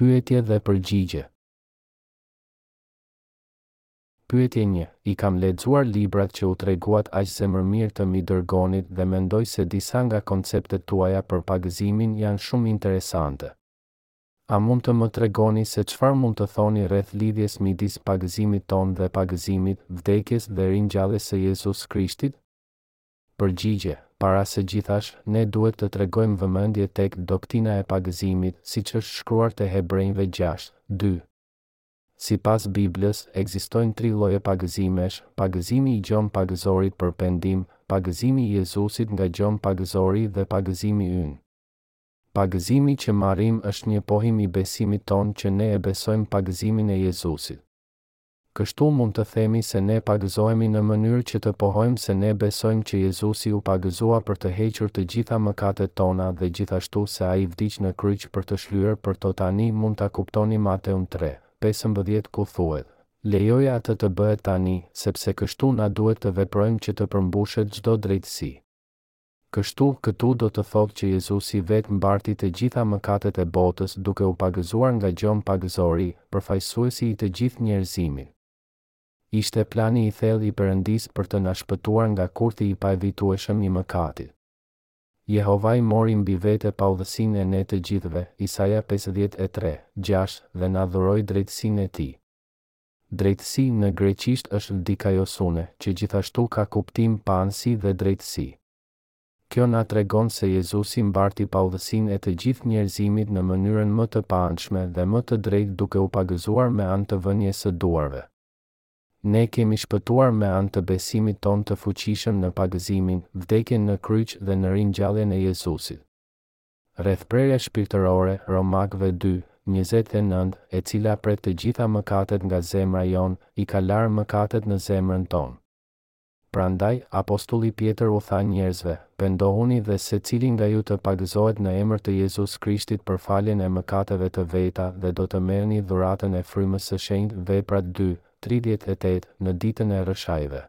Pyetje dhe përgjigje. Pyetje 1. I kam lexuar librat që u treguat aq zemërmirë të m'i dërgonit dhe mendoj se disa nga konceptet tuaja për pagëzimin janë shumë interesante. A mund të më tregoni se çfarë mund të thoni rreth lidhjes midis pagëzimit tonë dhe pagëzimit, vdekjes dhe ringjalljes së Jezus Krishtit? Përgjigje, Para se gjithash, ne duhet të tregojmë vëmendje tek doktrina e pagëzimit, siç është shkruar te Hebrenjve gjashtë, dy. Sipas Biblës, ekzistojnë tri lloje pagëzimesh, pagëzimi i Gjon Pagëzorit për pendim, pagëzimi i Jezusit nga Gjon Pagëzori dhe pagëzimi ynë. Pagëzimi që marrim është një pohim i besimit tonë që ne e besojmë pagëzimin e Jezusit. Kështu mund të themi se ne pagëzohemi në mënyrë që të pohojmë se ne besojmë që Jezusi u pagëzua për të hequr të gjitha mëkatet tona dhe gjithashtu se ai vdiq në kryq për të shlyer për to tani mund ta kuptoni Mateun tre, pesëmbëdhjetë ku thuhet, Lejoje atë të bëhet tani, sepse kështu na duhet të veprojmë që të përmbushet çdo drejtësi. Kështu, këtu do të thotë që Jezusi vetë mbarti të gjitha mëkatet e botës duke u pagëzuar nga Gjon Pagëzori, përfaqësuesi i të gjithë njerëzimit. Ishte plani i thellë i Perëndisë për të na shpëtuar nga kurthi i paevitueshëm i mëkatit. Jehova i mori mbi vete paudhësinë e ne të gjithëve, Isaia pesëdhjetë e tre, gjashtë, dhe na dhuroi drejtësinë e tij. Drejtësi në greqisht është dikaiosune, që gjithashtu ka kuptim paanësi dhe drejtësi. Kjo na tregon se Jezusi mbarti paudhësinë e të gjithë njerëzimit në mënyrën më të paanshme dhe më të drejtë duke u pagëzuar me anë të vënies së duarve. Ne kemi shpëtuar me anë të besimit tonë të fuqishëm në pagëzimin, vdekjen në kryq dhe në ringjalljen e Jezusit. Rrethprerja shpirtërore, Romakëve dy, njëzet e nëntë, e cila pret të gjitha mëkatet nga zemra jonë, i ka larë mëkatet në zemrën tonë. Prandaj, apostulli Pjetër u tha njerëzve, Pendohuni dhe secili nga ju të pagëzohet në emër të Jezus Krishtit për faljen e mëkateve të veta dhe do të merrni dhuratën e frymës së shenjtë Veprat dy, tridhjetë e tetë, në ditën e rrëshajve.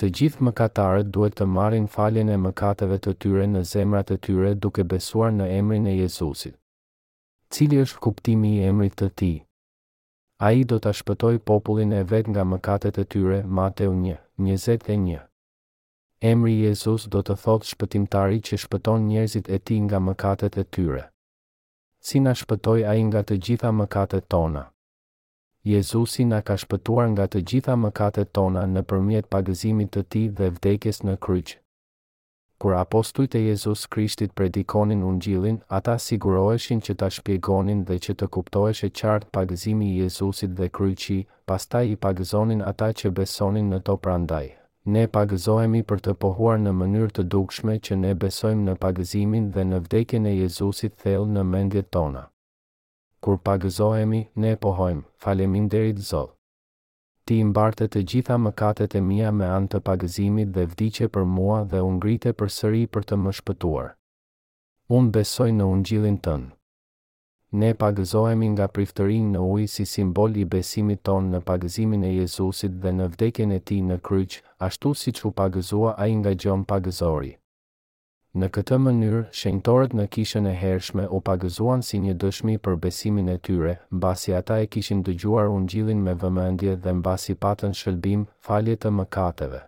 Të gjithë mëkatarët duhet të marrin faljen e mëkateve të tyre në zemrat e tyre duke besuar në emrin e Jezusit. Cili është kuptimi i emrit të Tij? Ai do ta shpëtojë popullin e Vet nga mëkatet e tyre, Mateu një, njëzet e një. Emri Jezus do të thotë Shpëtimtari që shpëton njerëzit e tij nga mëkatet e tyre. Si na shpëtoi Ai nga të gjitha mëkatet tona? Jezusi na ka shpëtuar nga të gjitha mëkatet tona nëpërmjet pagëzimit të tij dhe vdekjes në kryq. Kur apostujt e Jezus Krishtit predikonin Ungjillin, ata siguroheshin që ta shpjegonin dhe që të kuptoheshe qartë pagëzimi i Jezusit dhe kryqi, pastaj i pagëzonin ata që besonin në to prandaj, ne pagëzohemi për të pohuar në mënyrë të dukshme që ne besojmë në pagëzimin dhe në vdekjen e Jezusit thellë në mendjet tona. Kur pagëzohemi, ne e pohojmë, Faleminderit Zot! Ti i mbarte të gjitha mëkatet e mia me anë të pagëzimit dhe vdiqe për mua dhe u ngrite përsëri për të më shpëtuar. Unë besoj në Ungjillin tënd. Ne pagëzohemi nga priftërinj në ujë si simbol i besimit tonë në pagëzimin e Jezusit dhe në vdekjen e Tij në kryq, ashtu siç u pagëzua Ai nga Gjon Pagëzori. Në këtë mënyrë, shenjtorët në kishën e hershme u pagëzuan si një dëshmi për besimin e tyre, mbasi ata e kishin dëgjuar Ungjillin me vëmendje dhe mbasi patën shëlbim, falje të mëkateve.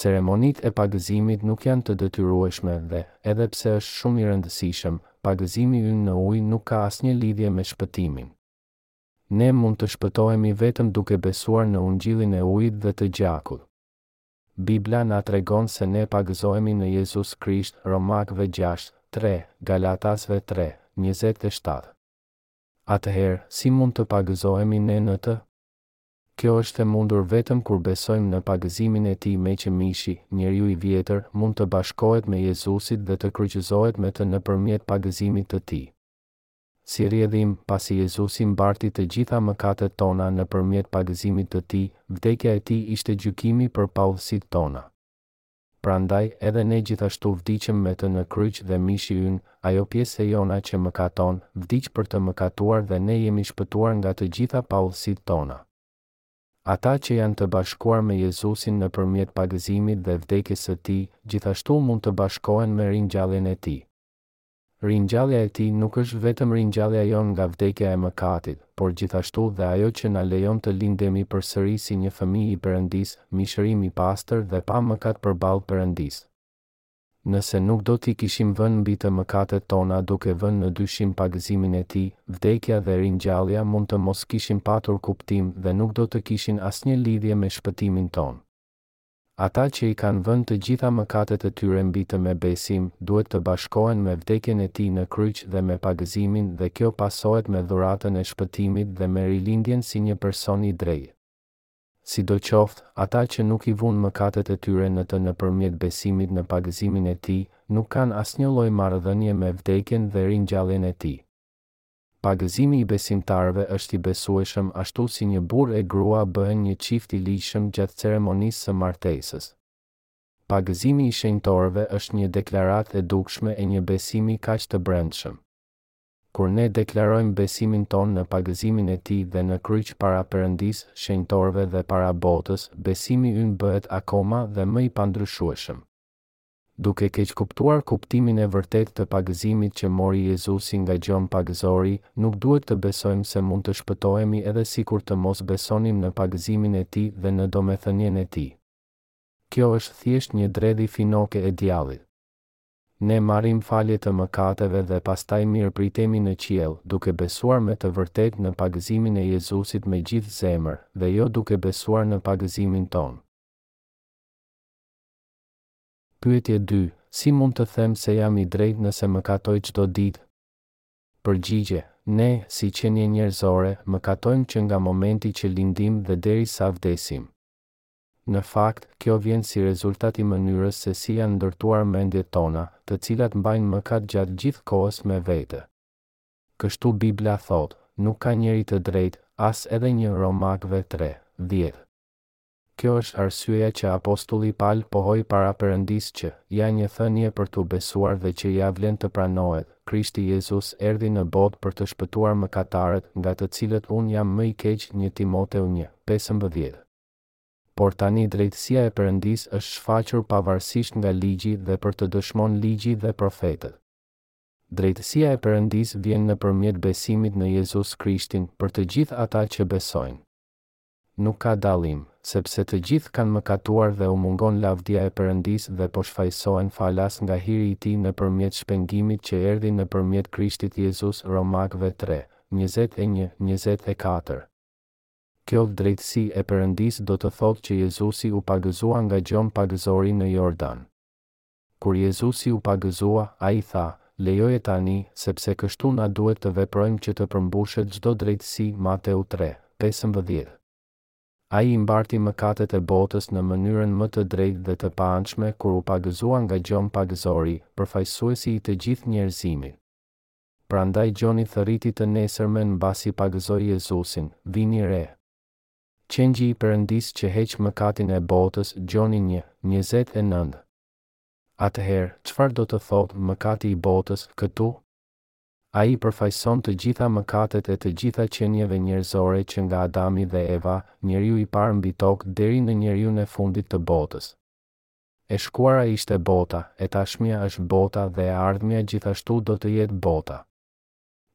Ceremonitë e pagëzimit nuk janë të detyrueshme dhe, edhe pse është shumë i rëndësishëm, pagëzimi ynë në ujë nuk ka asnjë lidhje me shpëtimin. Ne mund të shpëtohemi vetëm duke besuar në Ungjillin e ujit dhe të gjakut. Bibla na tregon se ne pagëzohemi në Jezus Krisht, Romakëve gjashtë, tre, Galatasve tre, njëzet e shtatë. Atëherë, si mund të pagëzohemi ne në Të? Kjo është e mundur vetëm kur besojmë në pagëzimin e Tij meqë mishi, njeriu i vjetër, mund të bashkohet me Jezusit dhe të kryqëzohet me Të nëpërmjet pagëzimit të Tij. si rrjedhim, pasi Jezusi mbarti të gjitha mëkatet tona nëpërmjet pagëzimit të tij, vdekja e tij ishte gjykimi për paudhësitë tona. Prandaj, edhe ne gjithashtu vdiqëm me të në kryq dhe mishi ynë, ajo pjesë e jona që mëkaton, vdiq për të mëkatuar dhe ne jemi shpëtuar nga të gjitha paudhësitë tona. Ata që janë të bashkuar me Jezusin nëpërmjet pagëzimit dhe vdekjes së tij, gjithashtu mund të bashkohen me ringjalljen e tij. Ringjallja e tij nuk është vetëm ringjallja jonë nga vdekja e mëkatit, por gjithashtu dhe ajo që na lejon të lindemi përsëri si një fëmijë i Perëndisë, mishërim i pastër dhe pa mëkat përballë Perëndisë. Nëse nuk do t'i kishim vënë mbi të mëkatet tona duke vënë në dyshim pagëzimin e tij, vdekja dhe ringjallja mund të mos kishin patur kuptim dhe nuk do të kishin asnjë lidhje me shpëtimin tonë. Ata që i kanë vënë të gjitha mëkatet e tyre mbi të me besim, duhet të bashkohen me vdekjen e tij në kryq dhe me pagëzimin dhe kjo pasohet me dhuratën e shpëtimit dhe me rilindjen si një person i drejtë. Sidoqoftë, ata që nuk i vunë mëkatet e tyre në të nëpërmjet besimit në pagëzimin e tij, nuk kanë asnjë lloj marrëdhënie me vdekjen dhe ringjalljen e tij. Pagëzimi i besimtarëve është i besueshëm ashtu si një burrë e grua bëhen një çift i ligjshëm gjatë ceremonisë së martesës. Pagëzimi i shenjtorëve është një deklaratë e dukshme e një besimi kaq të brendshëm. Kur ne deklarojmë besimin tonë në pagëzimin e Tij dhe në kryq para Perëndisë, shenjtorëve dhe para botës, besimi ynë bëhet akoma dhe më i pandryshueshëm. Duke keqkuptuar kuptimin e vërtetë të pagëzimit që mori Jezusi nga Gjon Pagëzori, nuk duhet të besojmë se mund të shpëtohemi edhe sikur të mos besonim në pagëzimin e tij dhe në domethënien e tij. Kjo është thjesht një dredhi finoke e djallit. Ne marrim falje të mëkateve dhe pastaj mirëpritemi në qiell, duke besuar me të vërtetë në pagëzimin e Jezusit me gjithë zemër, dhe jo duke besuar në pagëzimin tonë. Pyetje dy, Si mund të them se jam i drejtë nëse mëkatoj çdo ditë? Përgjigje, Ne, si qenie njerëzore, mëkatojmë që nga momenti që lindim dhe deri sa vdesim. Në fakt, kjo vjen si rezultat i mënyrës se si janë ndërtuar mendjet tona, të cilat mbajnë mëkat gjatë gjithë kohës me vete. Kështu Bibla thotë, Nuk ka njeri të drejtë, as edhe një, Romakëve tre, dhjetë. Kjo është arsyeja që apostulli Paul pohoi para Perëndisë që, ja një thënie për t'u besuar dhe që ia vlen të pranohet, Krishti Jezus erdhi në botë për të shpëtuar mëkatarët, nga të cilët unë jam më i keq një Timoteu një, pesëmbëdhjetë. Por tani drejtësia e Perëndisë është shfaqur pavarësisht nga ligji dhe për të dëshmon ligji dhe profetët. Drejtësia e Perëndisë vjen nëpërmjet besimit në Jezus Krishtin, për të gjithë ata që besojnë. Nuk ka dallim, sepse të gjithë kanë mëkatuar dhe u mungon lavdia e Perëndisë dhe po shfajësohen falas nga hiri i tij nëpërmjet shpengimit që erdhi nëpërmjet Krishtit Jezus Romakëve tre, njëzet e një, njëzet e katër. Kjo drejtësi e Perëndisë do të thotë që Jezusi u pagëzua nga Gjon Pagëzori në Jordan. Kur Jezusi u pagëzua, ai tha, Lejoje tani, sepse kështu na duhet të veprojmë që të përmbushet çdo drejtësi, Mateu tre, pesëmbëdhjetë. Ai i mbarti mëkatet e botës në mënyrën më të drejtë dhe të paanshme kur u pagëzua nga Gjon Pagëzori, përfaqësuesi i të gjithë njerëzimit. Prandaj Gjoni thërriti të nesërmen mbasi pagëzoi Jezusin, Vini re! Qengji i Perëndisë që heq mëkatin e botës, Gjoni një, njëzet e nëntë. Atëherë, çfarë do të thotë mëkati i botës, këtu? Ai përfaqëson të gjitha mëkatet e të gjitha qenieve njerëzore që nga Adami dhe Eva, njeriu i parë mbi tokë deri në njeriun e fundit të botës. E shkuara ishte bota, e tashmja është bota dhe e ardhmja gjithashtu do të jetë bota.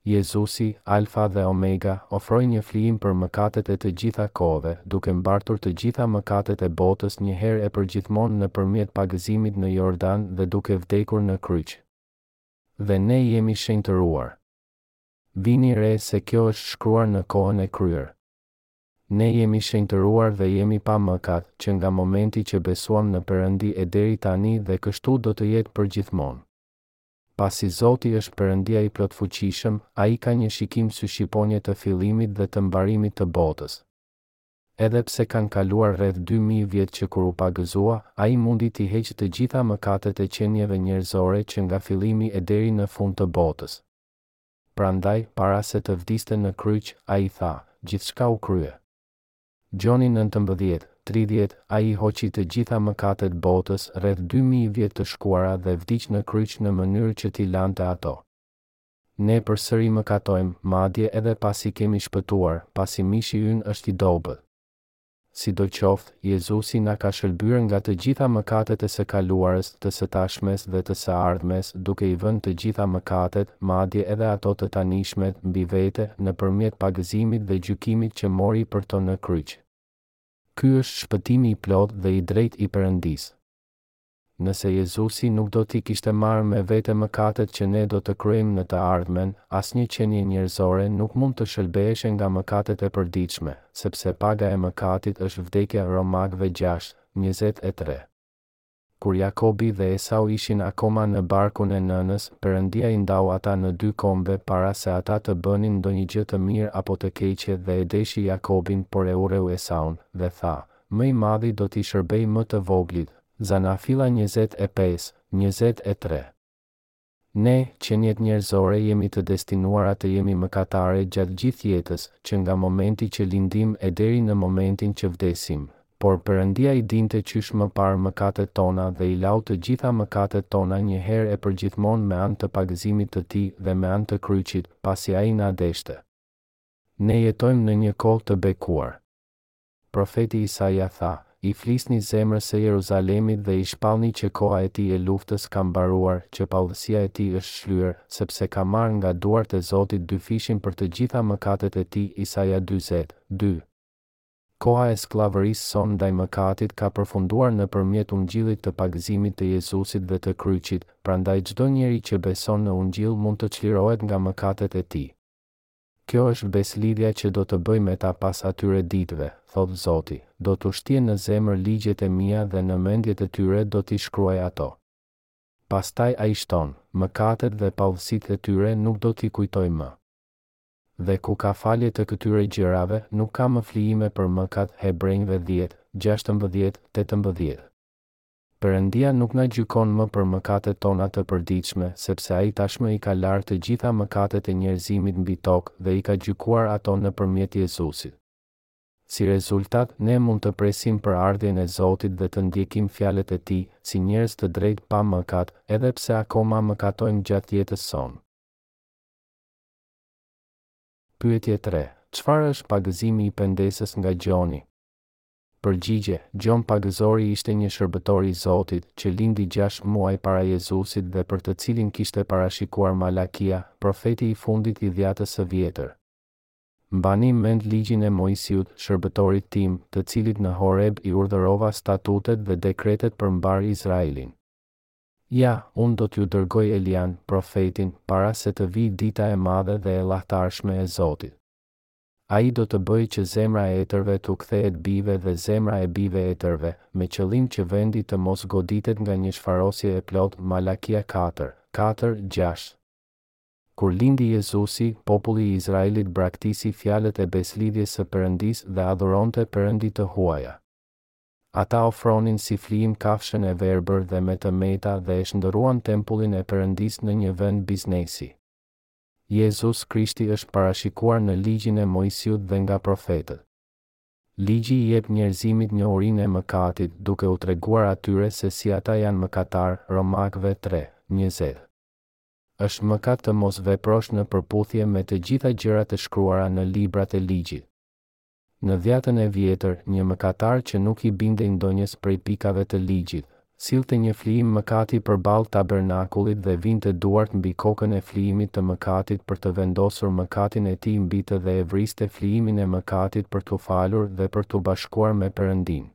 Jezusi, Alfa dhe Omega, ofroi një flijim për mëkatet e të gjitha kohëve, duke mbartur të gjitha mëkatet e botës njëherë e përgjithmonë nëpërmjet pagëzimit në Jordan dhe duke vdekur në kryq. Dhe ne jemi shenjtëruar. Vini re se kjo është shkruar në kohën e kryer. Ne jemi shenjtëruar dhe jemi pa mëkat, që nga momenti që besuam në Perëndi e deri tani dhe kështu do të jetë përgjithmonë. Pasi Zoti është Perëndia i Plotfuqishëm, ai ka një shikim sy shqiponje të fillimit dhe të mbarimit të botës. Edhe pse kanë kaluar rreth dy mijë vjet që kur u pagëzua, ai mundi t'i heqë të gjitha mëkatet e qenieve njerëzore që nga fillimi e deri në fund të botës. Prandaj, para se të vdiste në kryq, ai tha, Gjithçka u krye. Gjoni nëntëmbëdhjetë, tridhjetë, Ai i hoqi të gjitha mëkatet botës rreth dy mijë vjet të shkuara dhe vdiq në kryq në mënyrë që t'i lante ato. Ne përsëri mëkatojmë, madje edhe pasi kemi shpëtuar, pasi mishi ynë është i dobët. Sidoqoftë, Jezusi na ka shëlbyer nga të gjitha mëkatet e së kaluarës, të së tashmes dhe të së ardhmes duke i vënë të gjitha mëkatet, madje edhe ato të tanishmet, mbi vete, nëpërmjet pagëzimit dhe gjykimit që mori për to në kryq. Ky është shpëtimi i plotë dhe i drejtë i Perëndisë. Nëse Jezusi nuk do t'i kishte marrë me vete mëkatet që ne do të kryejmë në të ardhmen, asnjë qenie njerëzore nuk mund të shëlbeheshe nga mëkatet e përditshme, sepse paga e mëkatit është vdekja Romakëve gjashtë, njëzet e tre. Kur Jakobi dhe Esau ishin akoma në barkun e nënës, Perëndia i ndau ata në dy kombe para se ata të bënin ndonjë gjë të mirë apo të keqe dhe e deshi Jakobin por e urreu Esaun, dhe tha, Më i madhi do t'i shërbejë më të voglit. Zanafilla njëzet e pesë, njëzet e tre. Ne, qeniet njerëzore jemi të destinuara të jemi mëkatare gjatë gjithë jetës, që nga momenti që lindim e deri në momentin që vdesim. Por Perëndia i dinte qysh më parë mëkatet tona dhe i lau të gjitha mëkatet tona një herë e përgjithmonë me anë të pagëzimit të Tij dhe me anë të kryqit, pasi Ai na deshte. Ne jetojmë në një kohë të bekuar. Profeti Isaia tha, I flisni zemrës së Jeruzalemit dhe i shpallni që koha e tij e luftës ka mbaruar, që paudhësia e tij është shlyer, sepse ka marrë nga duart e Zotit dyfishin për të gjitha mëkatet e tij Isaia dyzet, dy. Koha e skllavërisë sonë ndaj mëkatit ka përfunduar nëpërmjet ungjillit të pagëzimit të Jezusit dhe të kryqit, prandaj çdo njeri që beson në Ungjill mund të çlirohet nga mëkatet e tij. Kjo është besëlidhja që do të bëj me ta pas atyre ditëve, thotë Zoti, do t'u shtjë në zemër ligjet e mia dhe në mendjet e tyre do t'i shkruaj ato. Pastaj ai shton, Mëkatet dhe paudhësitë e tyre nuk do t'i kujtoj më. Dhe ku ka falje të këtyre gjërave, nuk ka më flijime për mëkat, Hebrenjve dhjetë, gjashtëmbëdhjetë, tetëmbëdhjetë. Perëndia nuk na gjykon më për mëkatet tona të përditshme, sepse Ai tashmë i ka larë të gjitha mëkatet e njerëzimit mbi tokë dhe i ka gjykuar ato nëpërmjet Jezusit. Si rezultat, ne mund të presim për ardhjen e Zotit dhe të ndjekim fjalët e Tij, si njerëz të drejtë pa mëkat, edhe pse akoma mëkatojmë gjatë jetës sonë. Pyetje tre, Çfarë është pagëzimi i pendesës nga Gjoni? Përgjigje, Gjon Pagëzori ishte një shërbëtor i Zotit, që lindi gjashtë muaj para Jezusit dhe për të cilin kishte parashikuar Malakia, profeti i fundit i Dhjatës së Vjetër. Mbani mend Ligjin e Moisiut, shërbëtorit tim, të cilit në Horeb i urdhërova statutet dhe dekretet për mbarë Izraelin. Ja, unë do t'ju dërgoj Elian, profetin, para se të vijë dita e madhe dhe e llahtarshme e Zotit. Ai do të bëjë që zemra e etërve t'u kthehet bijve dhe zemra e bijve etërve, me qëllim që vendi të mos goditet nga një shfarosje e plotë Malakia katër, katër, gjashtë. Kur lindi Jezusi, populli i Izraelit braktisi fjalët e Besëlidhjes së Perëndisë dhe adhuronte perëndi të huaja. Ata ofronin si flijim kafshën e verbër dhe me të meta dhe e shndërruan tempullin e Perëndisë në një vend biznesi. Jezus Krishti është parashikuar në Ligjin e Moisiut dhe nga profetët. Ligji i jep njerëzimit njohurinë e mëkatit, duke u treguar atyre se si ata janë mëkatarë, Romakëve tre, njëzet. Është mëkat të mos veprosh në përputhje me të gjitha gjërat e shkruara në librat e Ligjit. Në Dhjatën e Vjetër, një mëkatar që nuk i bindej ndonjës prej pikave të Ligjit, sillte një flijim mëkati përballë tabernakullit dhe vinte duart mbi kokën e flijimit të mëkatit për të vendosur mëkatin e tij mbi të dhe e vriste flijimin e mëkatit për t'u falur dhe për t'u bashkuar me Perëndinë.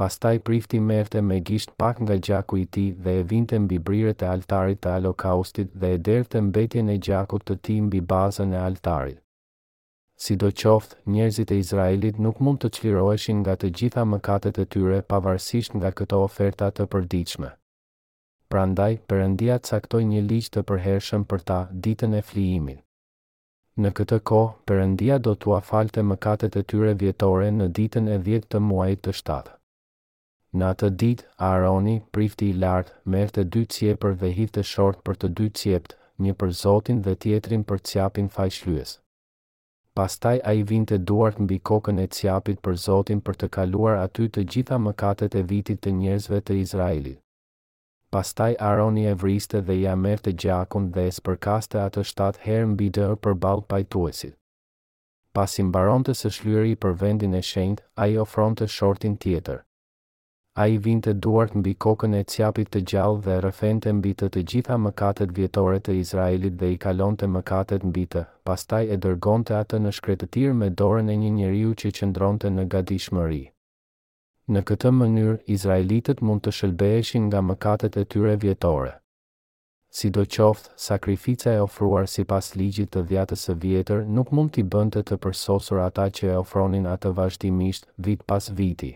Pastaj prifti merrte me gisht pak nga gjaku i tij dhe e vinte mbi brirët e altarit të alokaustit dhe e derdhte mbetjen e gjakut të tij mbi bazën e altarit. Sidoqoftë, njerëzit e Izraelit nuk mund të çliroheshin nga të gjitha mëkatet e tyre pavarësisht nga këto oferta të përditshme. Prandaj, Perëndia caktoi një ligj të përhershëm për ta, Ditën e Flijimin. Në këtë kohë, Perëndia do t'ua falte mëkatet e tyre vjetore në ditën e dhjetë të muajit të shtatë. Në atë ditë, Aaroni, prifti i lartë, merrte dy cjepër dhe hidhte short për të dy cjeptë, një për Zotin dhe tjetrin për cjapin fajshlyes. Pastaj ai vinte duart mbi kokën e cjapit për Zotin për të kaluar aty të gjitha mëkatet e vitit të njerëzve të Izraelit. Pastaj Aaroni e vriste dhe ia merrte gjakun dhe e spërkaste atë shtatë herë mbi dhe përballë pajtuesit. Pasi mbaronte së shlyeri për vendin e shenjtë, ai ofronte shortin tjetër. Ai vinte duart mbi kokën e cjapit të gjallë dhe rrëfente mbi të të gjitha mëkatet vjetore të Izraelit dhe i kalonte mëkatet mbi të, pastaj e dërgonte atë në shkretëtirë me dorën e një njeriu që qëndronte në gatishmëri. Në këtë mënyrë, izraelitët mund të shëlbeheshin nga mëkatet e tyre vjetore. Sidoqoftë, sakrifica e ofruar sipas ligjit të dhjatës së vjetër nuk mund t'i bënte të përsosur ata që e ofronin atë vazhdimisht, vit pas viti.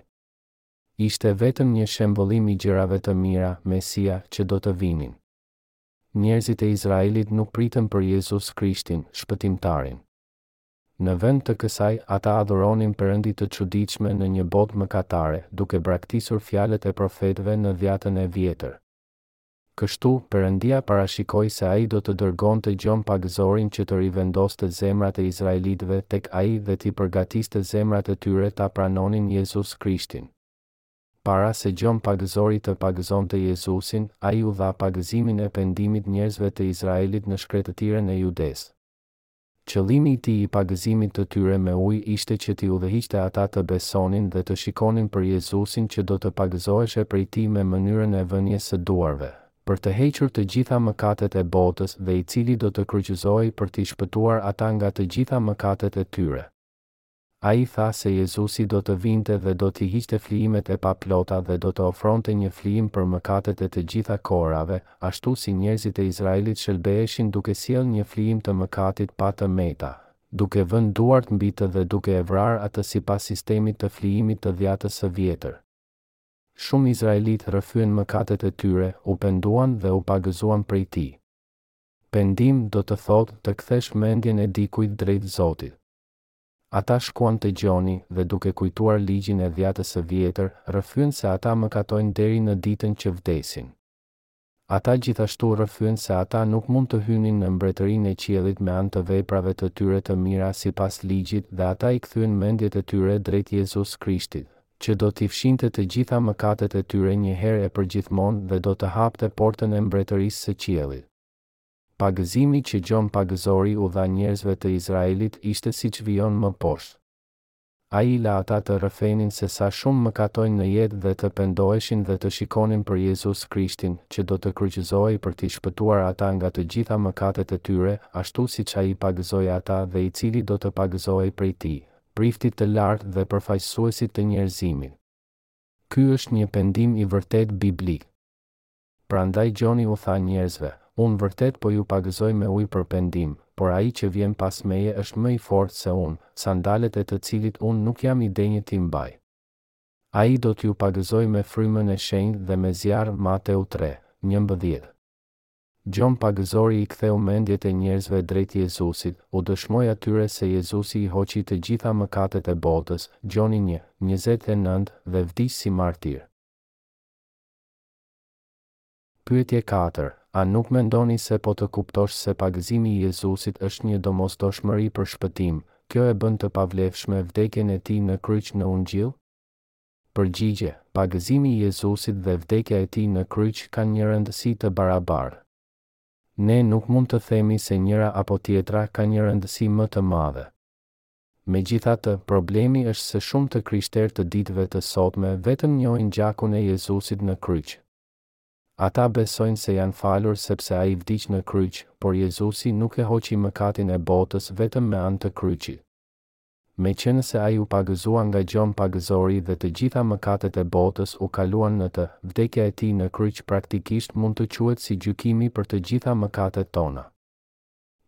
Ishte vetëm një shembëllim i gjërave të mira, Mesia, që do të vinin. Njerëzit e Izraelit nuk pritën për Jezus Krishtin, Shpëtimtarin. Në vend të kësaj, ata adhuronin perëndi të çuditshme në një botë mëkatare, duke braktisur fjalët e profetëve në dhjatën e vjetër. Kështu, Perëndia parashikoi se ai do të dërgonte Gjon Pagëzorin që të rivendoste zemrat e izraelitëve tek ai dhe t'i përgatiste zemrat e tyre ta pranonin Jezus Krishtin. Para se Gjon Pagëzori të pagëzonte Jezusin, ai u dha pagëzimin e pendimit njerëzve të Izraelit në shkretëtirën e Judesë. Qëllimi i tij i pagëzimit të tyre me ujë ishte që t'i udhëhiqte ata të besonin dhe të shikonin për Jezusin që do të pagëzoheshe prej tij me mënyrën e vënies së duarve, për të hequr të gjitha mëkatet e botës dhe i cili do të kryqëzohej për t'i shpëtuar ata nga të gjitha mëkatet e tyre. Ai tha se Jezusi do të vinte dhe do t'i hiqte flijimet e paplota dhe do të ofronte një flijim për mëkatet e të gjitha kohërave, ashtu si njerëzit e Izraelit shëlbeheshin duke sjellë një flijim të mëkatit pa të meta, duke vënë duart mbi të dhe duke e vrarë atë sipas sistemit të flijimit të Dhjatës së Vjetër. Shumë izraelitë rrëfyen mëkatet e tyre, u penduan dhe u pagëzuan prej tij. Pendim do të thotë të kthesh mendjen e dikujt drejt Zotit. Ata shkuan te Gjoni dhe duke kujtuar ligjin e dhjatës së vjetër, rrëfyen se ata mëkatojnë deri në ditën që vdesin. Ata gjithashtu rrëfyen se ata nuk mund të hynin në mbretërinë e qiellit me anë të veprave të tyre të mira sipas ligjit dhe ata i kthyen mendjet e tyre drejt Jezus Krishtit, që do t'i fshinte të gjitha mëkatet e tyre njëherë e përgjithmonë dhe do të hapte portën e mbretërisë së qiellit. Pagëzimi që Gjon Pagëzori u dha njerëzve të Izraelit ishte siç vijon më poshtë. Ai i la ata të rrëfenin se sa shumë mëkatojnë në jetë dhe të pendoheshin dhe të shikonin për Jezus Krishtin, që do të kryqëzohej për t'i shpëtuar ata nga të gjitha mëkatet e tyre, ashtu siç ai pagëzoi ata dhe i cili do të pagëzohej prej tij, Priftit të Lartë dhe Përfaqësuesit të njerëzimit. Ky është një pendim i vërtetë biblik. Prandaj Gjoni u tha njerëzve, Unë vërtet po ju pagëzoj me ujë për pendim, por ai që vjen pas meje është më i fortë se unë, sandalet e të cilit unë nuk jam i denjë t'i mbaj. Ai do t'ju pagëzojë me frymën e shenjtë dhe me zjarr, Mateu tre, njëmbëdhjetë. Gjon pagëzori i ktheu mendjet e njerëzve drejt Jezusit, u dëshmoi atyre se Jezusi i hoqi të gjitha mëkatet e botës, Gjoni një, njëzet e nëntë, dhe vdiq si martir. Pyetje katër, A nuk mendoni se po të kuptosh se pagëzimi i Jezusit është një domosdoshmëri për shpëtim, kjo e bën të pavlefshme vdekjen e tij në kryq në Ungjill? Përgjigje, Pagëzimi i Jezusit dhe vdekja e tij në kryq kanë një rëndësi të barabartë. Ne nuk mund të themi se njëra apo tjetra ka një rëndësi më të madhe. Megjithatë, problemi është se shumë të krishterë të ditëve të sotme vetëm njohin gjakun e Jezusit në kryq. Ata besojnë se janë falur sepse ai vdiq në kryq, por Jezusi nuk e hoqi mëkatin e botës vetëm me anë të kryqit. Meqenëse ai u pagëzua nga Gjon Pagëzori dhe të gjitha mëkatet e botës u kaluan në të, vdekja e tij në kryq praktikisht mund të quhet si gjykimi për të gjitha mëkatet tona.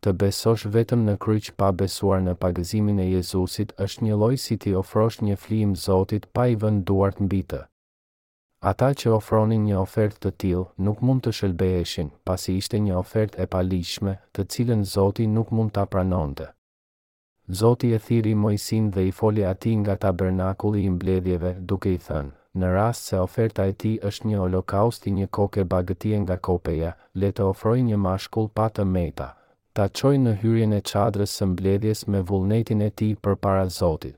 Të besosh vetëm në kryq pa besuar në pagëzimin e Jezusit është njëlloj si t'i ofrosh një flijim Zotit pa i vënë duart mbi të. Ata që ofronin një ofertë të tillë nuk mund të shëlbeheshin, pasi ishte një ofertë e paligjshme, të cilën Zoti nuk mund ta pranonte. Zoti e thirri Moisinë dhe i foli atij nga tabernakulli i mbledhjeve, duke i thënë, Në rast se oferta e tij është një holokaust i një koke bagëtie nga kopeja, le të ofrojë një mashkull pa të meta, ta çojë në hyrjen e çadrës së mbledhjes me vullnetin e tij përpara Zotit.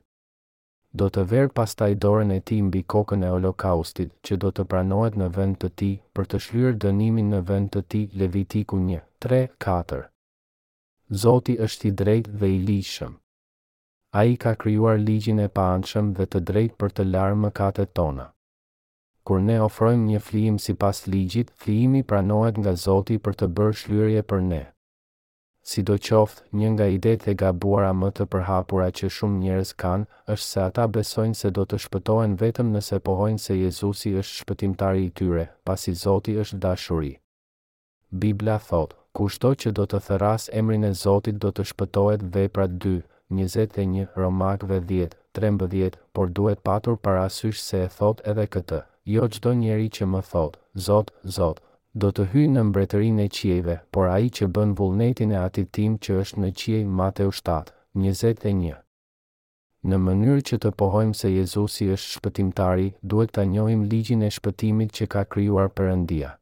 Do të verë pastaj dorën e tij mbi kokën e holokaustit, që do të pranohet në vend të tij, për të shlyer dënimin në vend të tij, Levitiku një, tre, katër. Zoti është i drejtë dhe i ligjshëm. Ai ka krijuar ligjin e paanshëm dhe të drejtë për të larë mëkatet tona. Kur ne ofrojmë një flijim sipas ligjit, flijimi pranohet nga Zoti për të bërë shlyerje për ne. Sidoqoftë, një nga idetë e gabuara më të përhapura që shumë njerëz kanë, është se ata besojnë se do të shpëtohen vetëm nëse pohojnë se Jezusi është Shpëtimtari i tyre, pasi Zoti është dashuri. Bibla thotë, Kushdo që do të thërrasë emrin e Zotit do të shpëtohet Veprat dy, njëzet e një, Romakëve dhjetë, trembëdhjetë, Por duhet patur parasysh se e thotë edhe këtë, Jo çdo njeri që më thotë, Zot, Zot, do të hyjë në mbretërinë e qiejve, por ai që bën vullnetin e Atit tim që është në qiej Mateu shtatë, njëzet e një. Në mënyrë që të pohojmë se Jezusi është Shpëtimtari, duhet ta njohim ligjin e shpëtimit që ka krijuar Perëndia.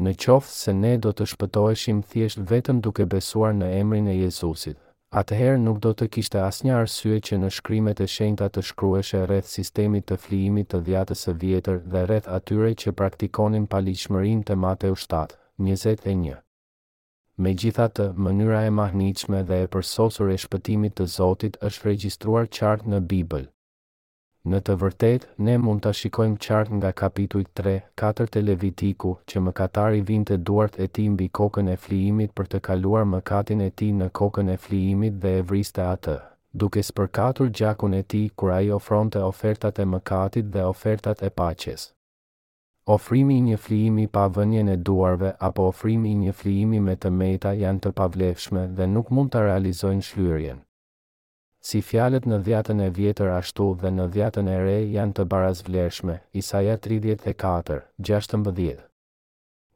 Në qoftë se ne do të shpëtoheshim thjesht vetëm duke besuar në emrin e Jezusit, atëherë nuk do të kishte asnjë arsye që në Shkrimet e Shenjta të shkruheshe rreth sistemit të flijimit të Dhjatës së Vjetër dhe rreth atyre që praktikonin paligjshmërinë te Mateu shtatë, njëzet e një. Megjithatë, mënyra e mahnitshme dhe e përsosur e shpëtimit të Zotit është regjistruar qartë në Bibël. Në të vërtetë, ne mund ta shikojmë qartë nga kapitujt tre, katër te Levitiku, që mëkatari vinte duart e tij mbi kokën e flijimit për të kaluar mëkatin e tij në kokën e flijimit dhe e vriste atë, duke spërkatur gjakun e tij kur ai ofronte ofertat e mëkatit dhe ofertat e paqes. Ofrimi i një flijimi pa vënien e duarve apo ofrimi i një flijimi me të meta janë të pavlefshme dhe nuk mund ta realizojnë shlyerjen. Si fjalët në Dhjatën e Vjetër ashtu dhe në Dhjatën e Re janë të barazvlershme, Isaia tridhjetë e katër, gjashtëmbëdhjetë.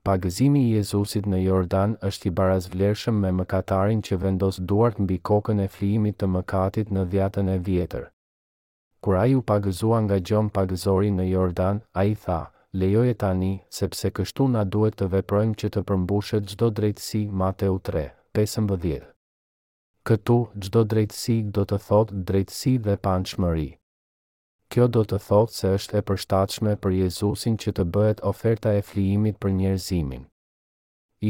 Pagëzimi i Jezusit në Jordan është i barazvlershëm me mëkatarin që vendos duart mbi kokën e flijimit të mëkatit në Dhjatën e Vjetër. Kur ai u pagëzua nga Gjon Pagëzori në Jordan, ai tha, Lejoje tani, sepse kështu na duhet të veprojmë që të përmbushet çdo drejtësi, Mateu tre, pesëmbëdhjetë. Këtu, çdo drejtësi do të thotë drejtësi dhe paanshmëri. Kjo do të thotë se është e përshtatshme për Jezusin që të bëhet oferta e flijimit për njerëzimin.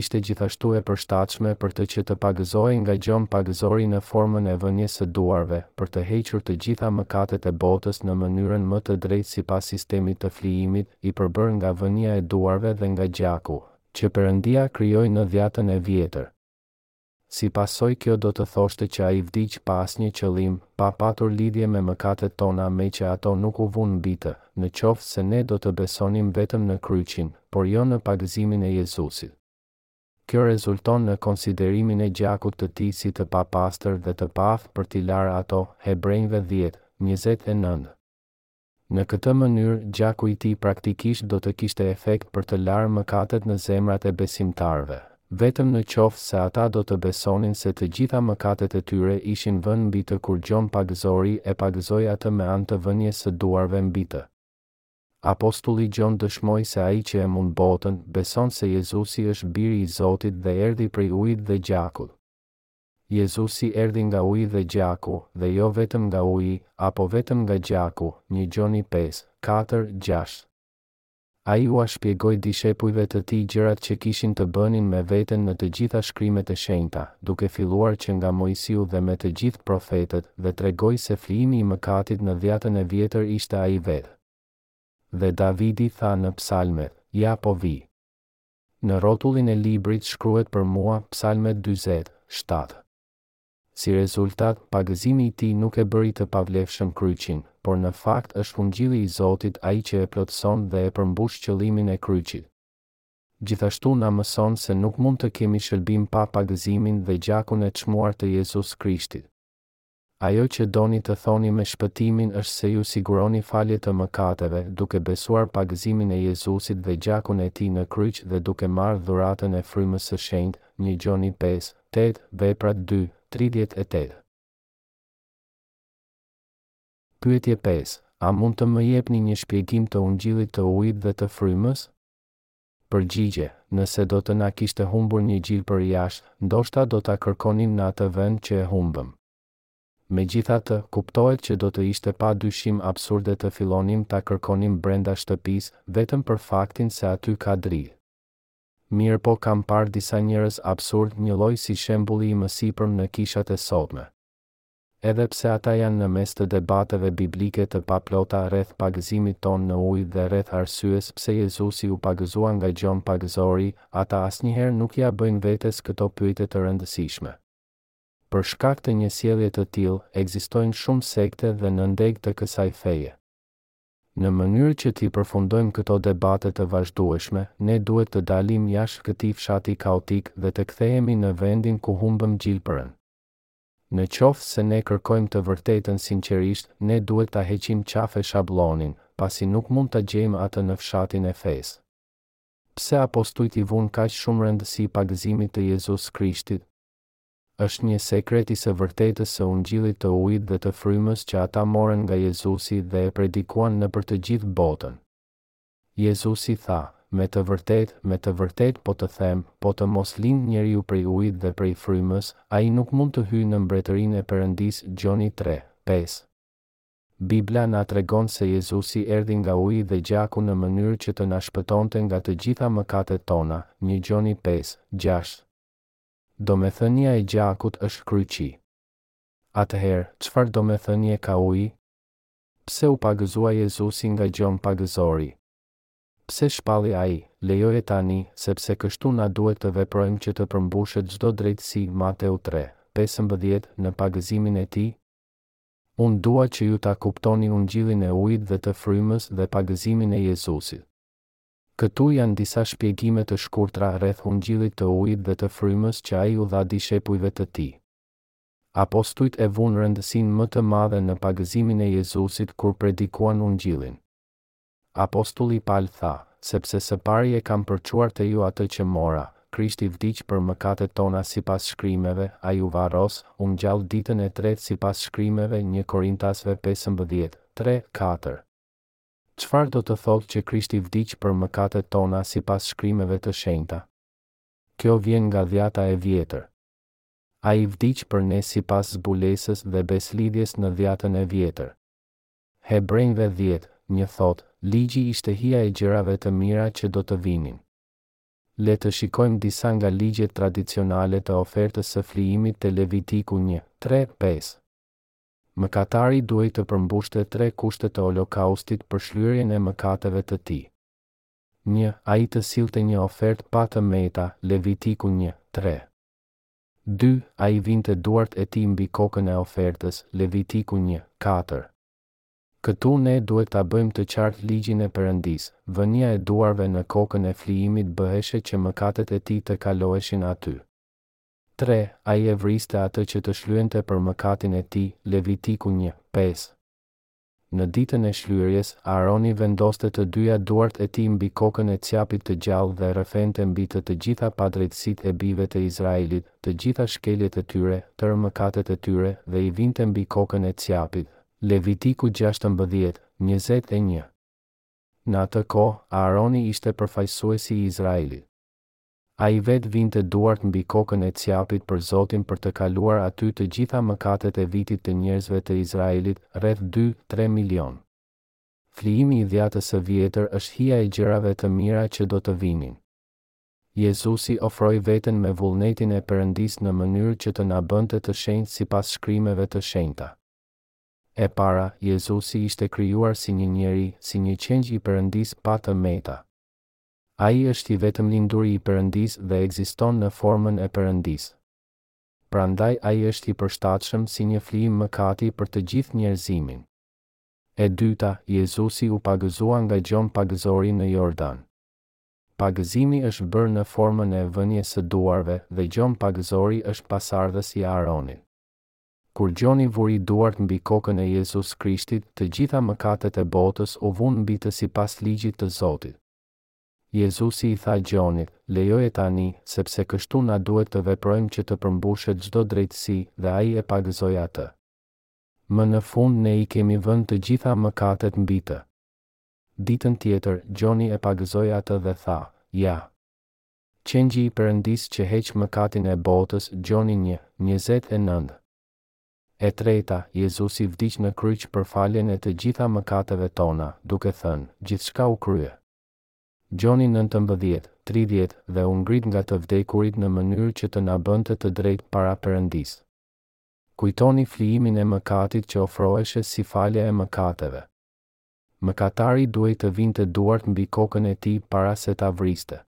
Ishte gjithashtu e përshtatshme për të që të pagëzohej nga Gjon Pagëzori në formën e vënies së duarve, për të hequr të gjitha mëkatet e botës në mënyrën më të drejtë sipas sistemit të flijimit, i përbërë nga vënia e duarve dhe nga gjaku, që Perëndia krijoi në Dhjatën e Vjetër. Si pasojë kjo do të thoshte që ai vdiq pa asnjë qëllim, pa patur lidhje me mëkatet tona meqë ato nuk u vunë mbi të, në qoftë se ne do të besonim vetëm në kryqin, por jo në pagëzimin e Jezusit. Kjo rezulton në konsiderimin e gjakut të tij si të papastër dhe të paaftë për t'i larë ato, Hebrenjve dhjetë, njëzet e nëntë. Në këtë mënyrë, gjaku i tij praktikisht do të kishte efekt për të larë mëkatet në zemrat e besimtarëve, vetëm në qoftë se ata do të besonin se të gjitha mëkatet e tyre ishin vënë mbi të kur Gjon Pagëzori e pagëzoi atë me anë të vënies së duarve mbi të. Apostulli Gjon dëshmoi se ai që e mund botën, beson se Jezusi është Biri i Zotit dhe erdhi prej ujit dhe gjakut. Jezusi erdhi nga uji dhe gjaku, dhe jo vetëm nga uji, apo vetëm nga gjaku, një Gjoni pesë, katër, gjashtë. Ai ua shpjegoi dishepujve të tij gjërat që kishin të bënin me veten në të gjitha shkrimet e shenjta, duke filluar që nga Moisiu dhe me të gjithë profetët, dhe tregoi se flijimi i mëkatit në dhjatën e vjetër ishte ai vetë. Dhe Davidi tha në Psalmet, Ja po vij. Në rrotullin e librit shkruhet për mua, Psalmet dyzet, shtatë. Si rezultat, pagëzimi i tij nuk e bëri të pavlefshëm kryqin, por në fakt është Ungjilli i Zotit ai që e plotëson dhe e përmbush qëllimin e kryqit. Gjithashtu na mëson se nuk mund të kemi shëlbim pa pagëzimin dhe gjakun e çmuar të Jezus Krishtit. Ajo që doni të thoni me shpëtimin është se ju siguroni falje të mëkateve, duke besuar pagëzimin e Jezusit dhe gjakun e Tij në kryq dhe duke marrë dhuratën e Frymës së Shenjtë, një Gjoni pesë, tetë, Veprat dy, tridhjetë e tetë. Pyetje pesë, A mund të më jepni një shpjegim të Ungjillit të Ujit dhe të Frymës? Përgjigje, Nëse do të na kishte humbur një gjilpërë jashtë, ndoshta do ta kërkonim në atë vend që e humbëm. Megjithatë, kuptohet që do të ishte pa dyshim absurde të fillonim ta kërkonim brenda shtëpisë, vetëm për faktin se aty ka dritë. Mirëpo kam parë disa njerëz absurdë njëlloj si shembulli i mësipërm në kishat e sotme. Edhe pse ata janë në mes të debateve biblike të paplota rreth pagëzimit tonë në ujë dhe rreth arsyes pse Jezusi u pagëzua nga Gjon Pagëzori, ata asnjëherë nuk ia bëjnë vetes këto pyetje të rëndësishme. Për shkak të një sjellje të tillë, ekzistojnë shumë sekte dhe nëndegë të kësaj feje. Në mënyrë që t'i përfundojmë këto debate të vazhdueshme, ne duhet të dalim jashtë këtij fshati kaotik dhe të kthehemi në vendin ku humbëm gjilpërën. Në qoftë se ne kërkojmë të vërtetën sinqerisht, ne duhet ta heqim qafe shablonin, pasi nuk mund ta gjejmë atë në fshatin e fesë. Pse apostujt i vunë kaq shumë rëndësi pagëzimit të Jezus Krishtit? Është një sekret i së vërtetës së Ungjillit të ujit dhe të frymës që ata morën nga Jezusi dhe e predikuan nëpër të gjithë botën. Jezusi tha, Me të vërtetë, me të vërtetë po të them, po të mos lindë njeriu prej ujit dhe prej frymës, ai nuk mund të hyjë në mbretërinë e Perëndisë, Gjoni tre, pesë. Bibla na tregon se Jezusi erdhi nga uji dhe gjaku në mënyrë që të na shpëtonte nga të gjitha mëkatet tona, një Gjoni pesë, gjashtë. Domethënia e gjakut është kryqi. Atëherë, çfarë domethënie ka uji? Pse u pagëzua Jezusi nga Gjon Pagëzori? Pse shpalli Ai, Lejoje tani, sepse kështu na duhet të veprojmë që të përmbushet çdo drejtësi, Mateu tre, pesëmbëdhjetë, në pagëzimin e Tij? Unë dua që ju ta kuptoni Ungjillin e Ujit dhe të Frymës dhe pagëzimin e Jezusit. Këtu janë disa shpjegime të shkurtra rreth Ungjillit të Ujit dhe të Frymës që Ai u dha dishepujve të Tij. Apostujt e vunë rëndësinë më të madhe në pagëzimin e Jezusit kur predikuan Ungjillin. Apostulli Pal tha, Sepse së pari e kam përçuar te ju atë që mora, Krishti vdiq për mëkatet tona sipas Shkrimeve, Ai u varros, u ngjall ditën e tretë sipas Shkrimeve, një Korintasve pesëmbëdhjetë, tre, katër. Çfarë do të thotë që Krishti vdiq për mëkatet tona sipas Shkrimeve të Shenjta? Kjo vjen nga Dhjata e Vjetër. Ai vdiq për ne sipas zbulesës dhe besëlidhjes në dhjatën e vjetër. Hebrenjve dhjetë, një thotë, Ligji ishte hija e gjërave të mira që do të vinin. Le të shikojmë disa nga ligjet tradicionale të ofertës së flijimit te Levitiku një, tre, pesë. Mëkatari duhej të përmbushte tre kushte të holokaustit për shlyerjen e mëkateve të tij. Një, ai të sillte një ofertë pa të meta, Levitiku një, tre. Dy, Ai vinte duart e tij mbi kokën e ofertës, Levitiku një, katër. Këtu ne duhet ta bëjmë të qartë ligjin e Perëndisë, vënia e duarve në kokën e flijimit bëheshe që mëkatet e tij të kaloheshin aty. Tre, Ai e vriste atë që të shlyente për mëkatin e tij, Levitiku një, pesë. Në ditën e shlyerjes, Aaroni vendoste të dyja duart e tij mbi kokën e cjapit të gjallë dhe rrëfente mbi të të gjitha padrejtësitë e bijve të Izraelit, të gjitha shkeljet e tyre, tërë mëkatet e tyre, dhe i vinte mbi kokën e cjapit. Levitiku gjashtëmbëdhjetë, njëzet e një Në atë kohë, Aaroni ishte përfaqësuesi i Izraelit. Ai vetë vinte duart mbi kokën e Cjapit për Zotin për të kaluar aty të gjitha mëkatet e vitit të njerëzve të Izraelit, rreth dy, tre milionë. Flijimi i Dhjatës së Vjetër është hija e gjërave të mira që do të vinin. Jezusi ofroi veten me vullnetin e Perëndisë në mënyrë që të na bënte të shenjtë sipas Shkrimeve të Shenjta. E para, Jezusi ishte krijuar si një njeri, si një qengj i Perëndisë pa të meta. Ai është i vetëmlinduri i Perëndisë dhe ekziston në formën e Perëndisë. Prandaj ai është i përshtatshëm si një flijim mëkati për të gjithë njerëzimin. E dyta, Jezusi u pagëzua nga Gjon Pagëzori në Jordan. Pagëzimi është bërë në formën e vënies së duarve dhe Gjon Pagëzori është pasardhës i Aaronit. Kur Gjoni vuri duart mbi kokën e Jezus Krishtit, të gjitha mëkatet e botës u vunë mbi të sipas ligjit të Zotit. Jezusi i tha Gjonit, Lejoje tani, sepse kështu na duhet të veprojmë që të përmbushet çdo drejtësi, dhe ai e pagëzoi atë. Më në fund ne i kemi vënë të gjitha mëkatet mbi të. Ditën tjetër, Gjoni e pagëzoi atë dhe tha, Ja! Qengji i Perëndisë që heq mëkatin e botës, Gjoni një, njëzet e nëntë. E treta, Jezusi vdiq në kryq për faljen e të gjitha mëkateve tona, duke thënë, Gjithçka u krye. Gjoni nëntëmbëdhjetë, tridhjetë, Dhe u ngrit nga të vdekurit në mënyrë që të na bënte të drejtë para Perëndisë. Kujtoni flijimin e mëkatit që ofroheshe si falja e mëkateve. Mëkatari duhej të vinte duart mbi kokën e tij para se ta vriste.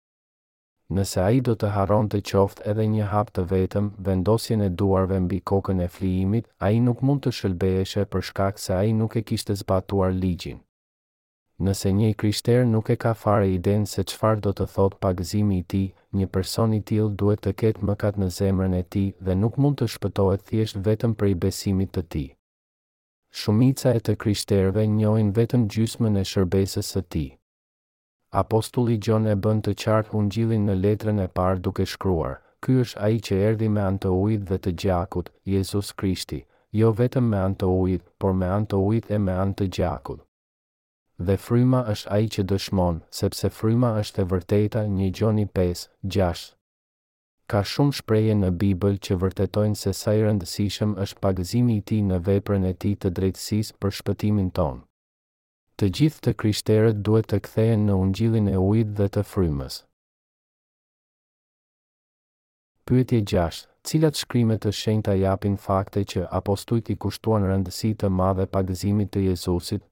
Nëse ai do të harronte qoftë edhe një hap të vetëm vendosjen e duarve mbi kokën e flijimit, ai nuk mund të shëlbeheshe për shkak se ai nuk e kishte zbatuar ligjin. Nëse një i krishterë nuk e ka fare idenë se çfarë do të thotë pagëzimi i tij, një person i tillë duhet të ketë mëkat në zemrën e tij dhe nuk mund të shpëtohet thjesht vetëm prej besimit të tij. Shumica e të krishterëve njohin vetëm gjysmën e shërbesës së tij. Apostulli Gjon e bën të qartë Ungjillin në letrën e parë duke shkruar, Ky është ai që erdhi me anë të ujit dhe të gjakut, Jezus Krishti, jo vetëm me anë të ujit, por me anë të ujit e me anë të gjakut. Dhe Fryma është ai që dëshmon, sepse Fryma është e vërteta, një Gjoni pesë, gjashtë. Ka shumë shprehje në Bibël që vërtetojnë se sa i rëndësishëm është pagëzimi i Tij në veprën e Tij të drejtësisë për shpëtimin tonë. Të gjithë të krishterët duhet të kthehen në Ungjillin e Ujit dhe të Frymës. Pyetje gjashtë, Cilat shkrime të shenjta japin fakte që apostujt i kushtuan rëndësi të madhe pagëzimit të Jezusit?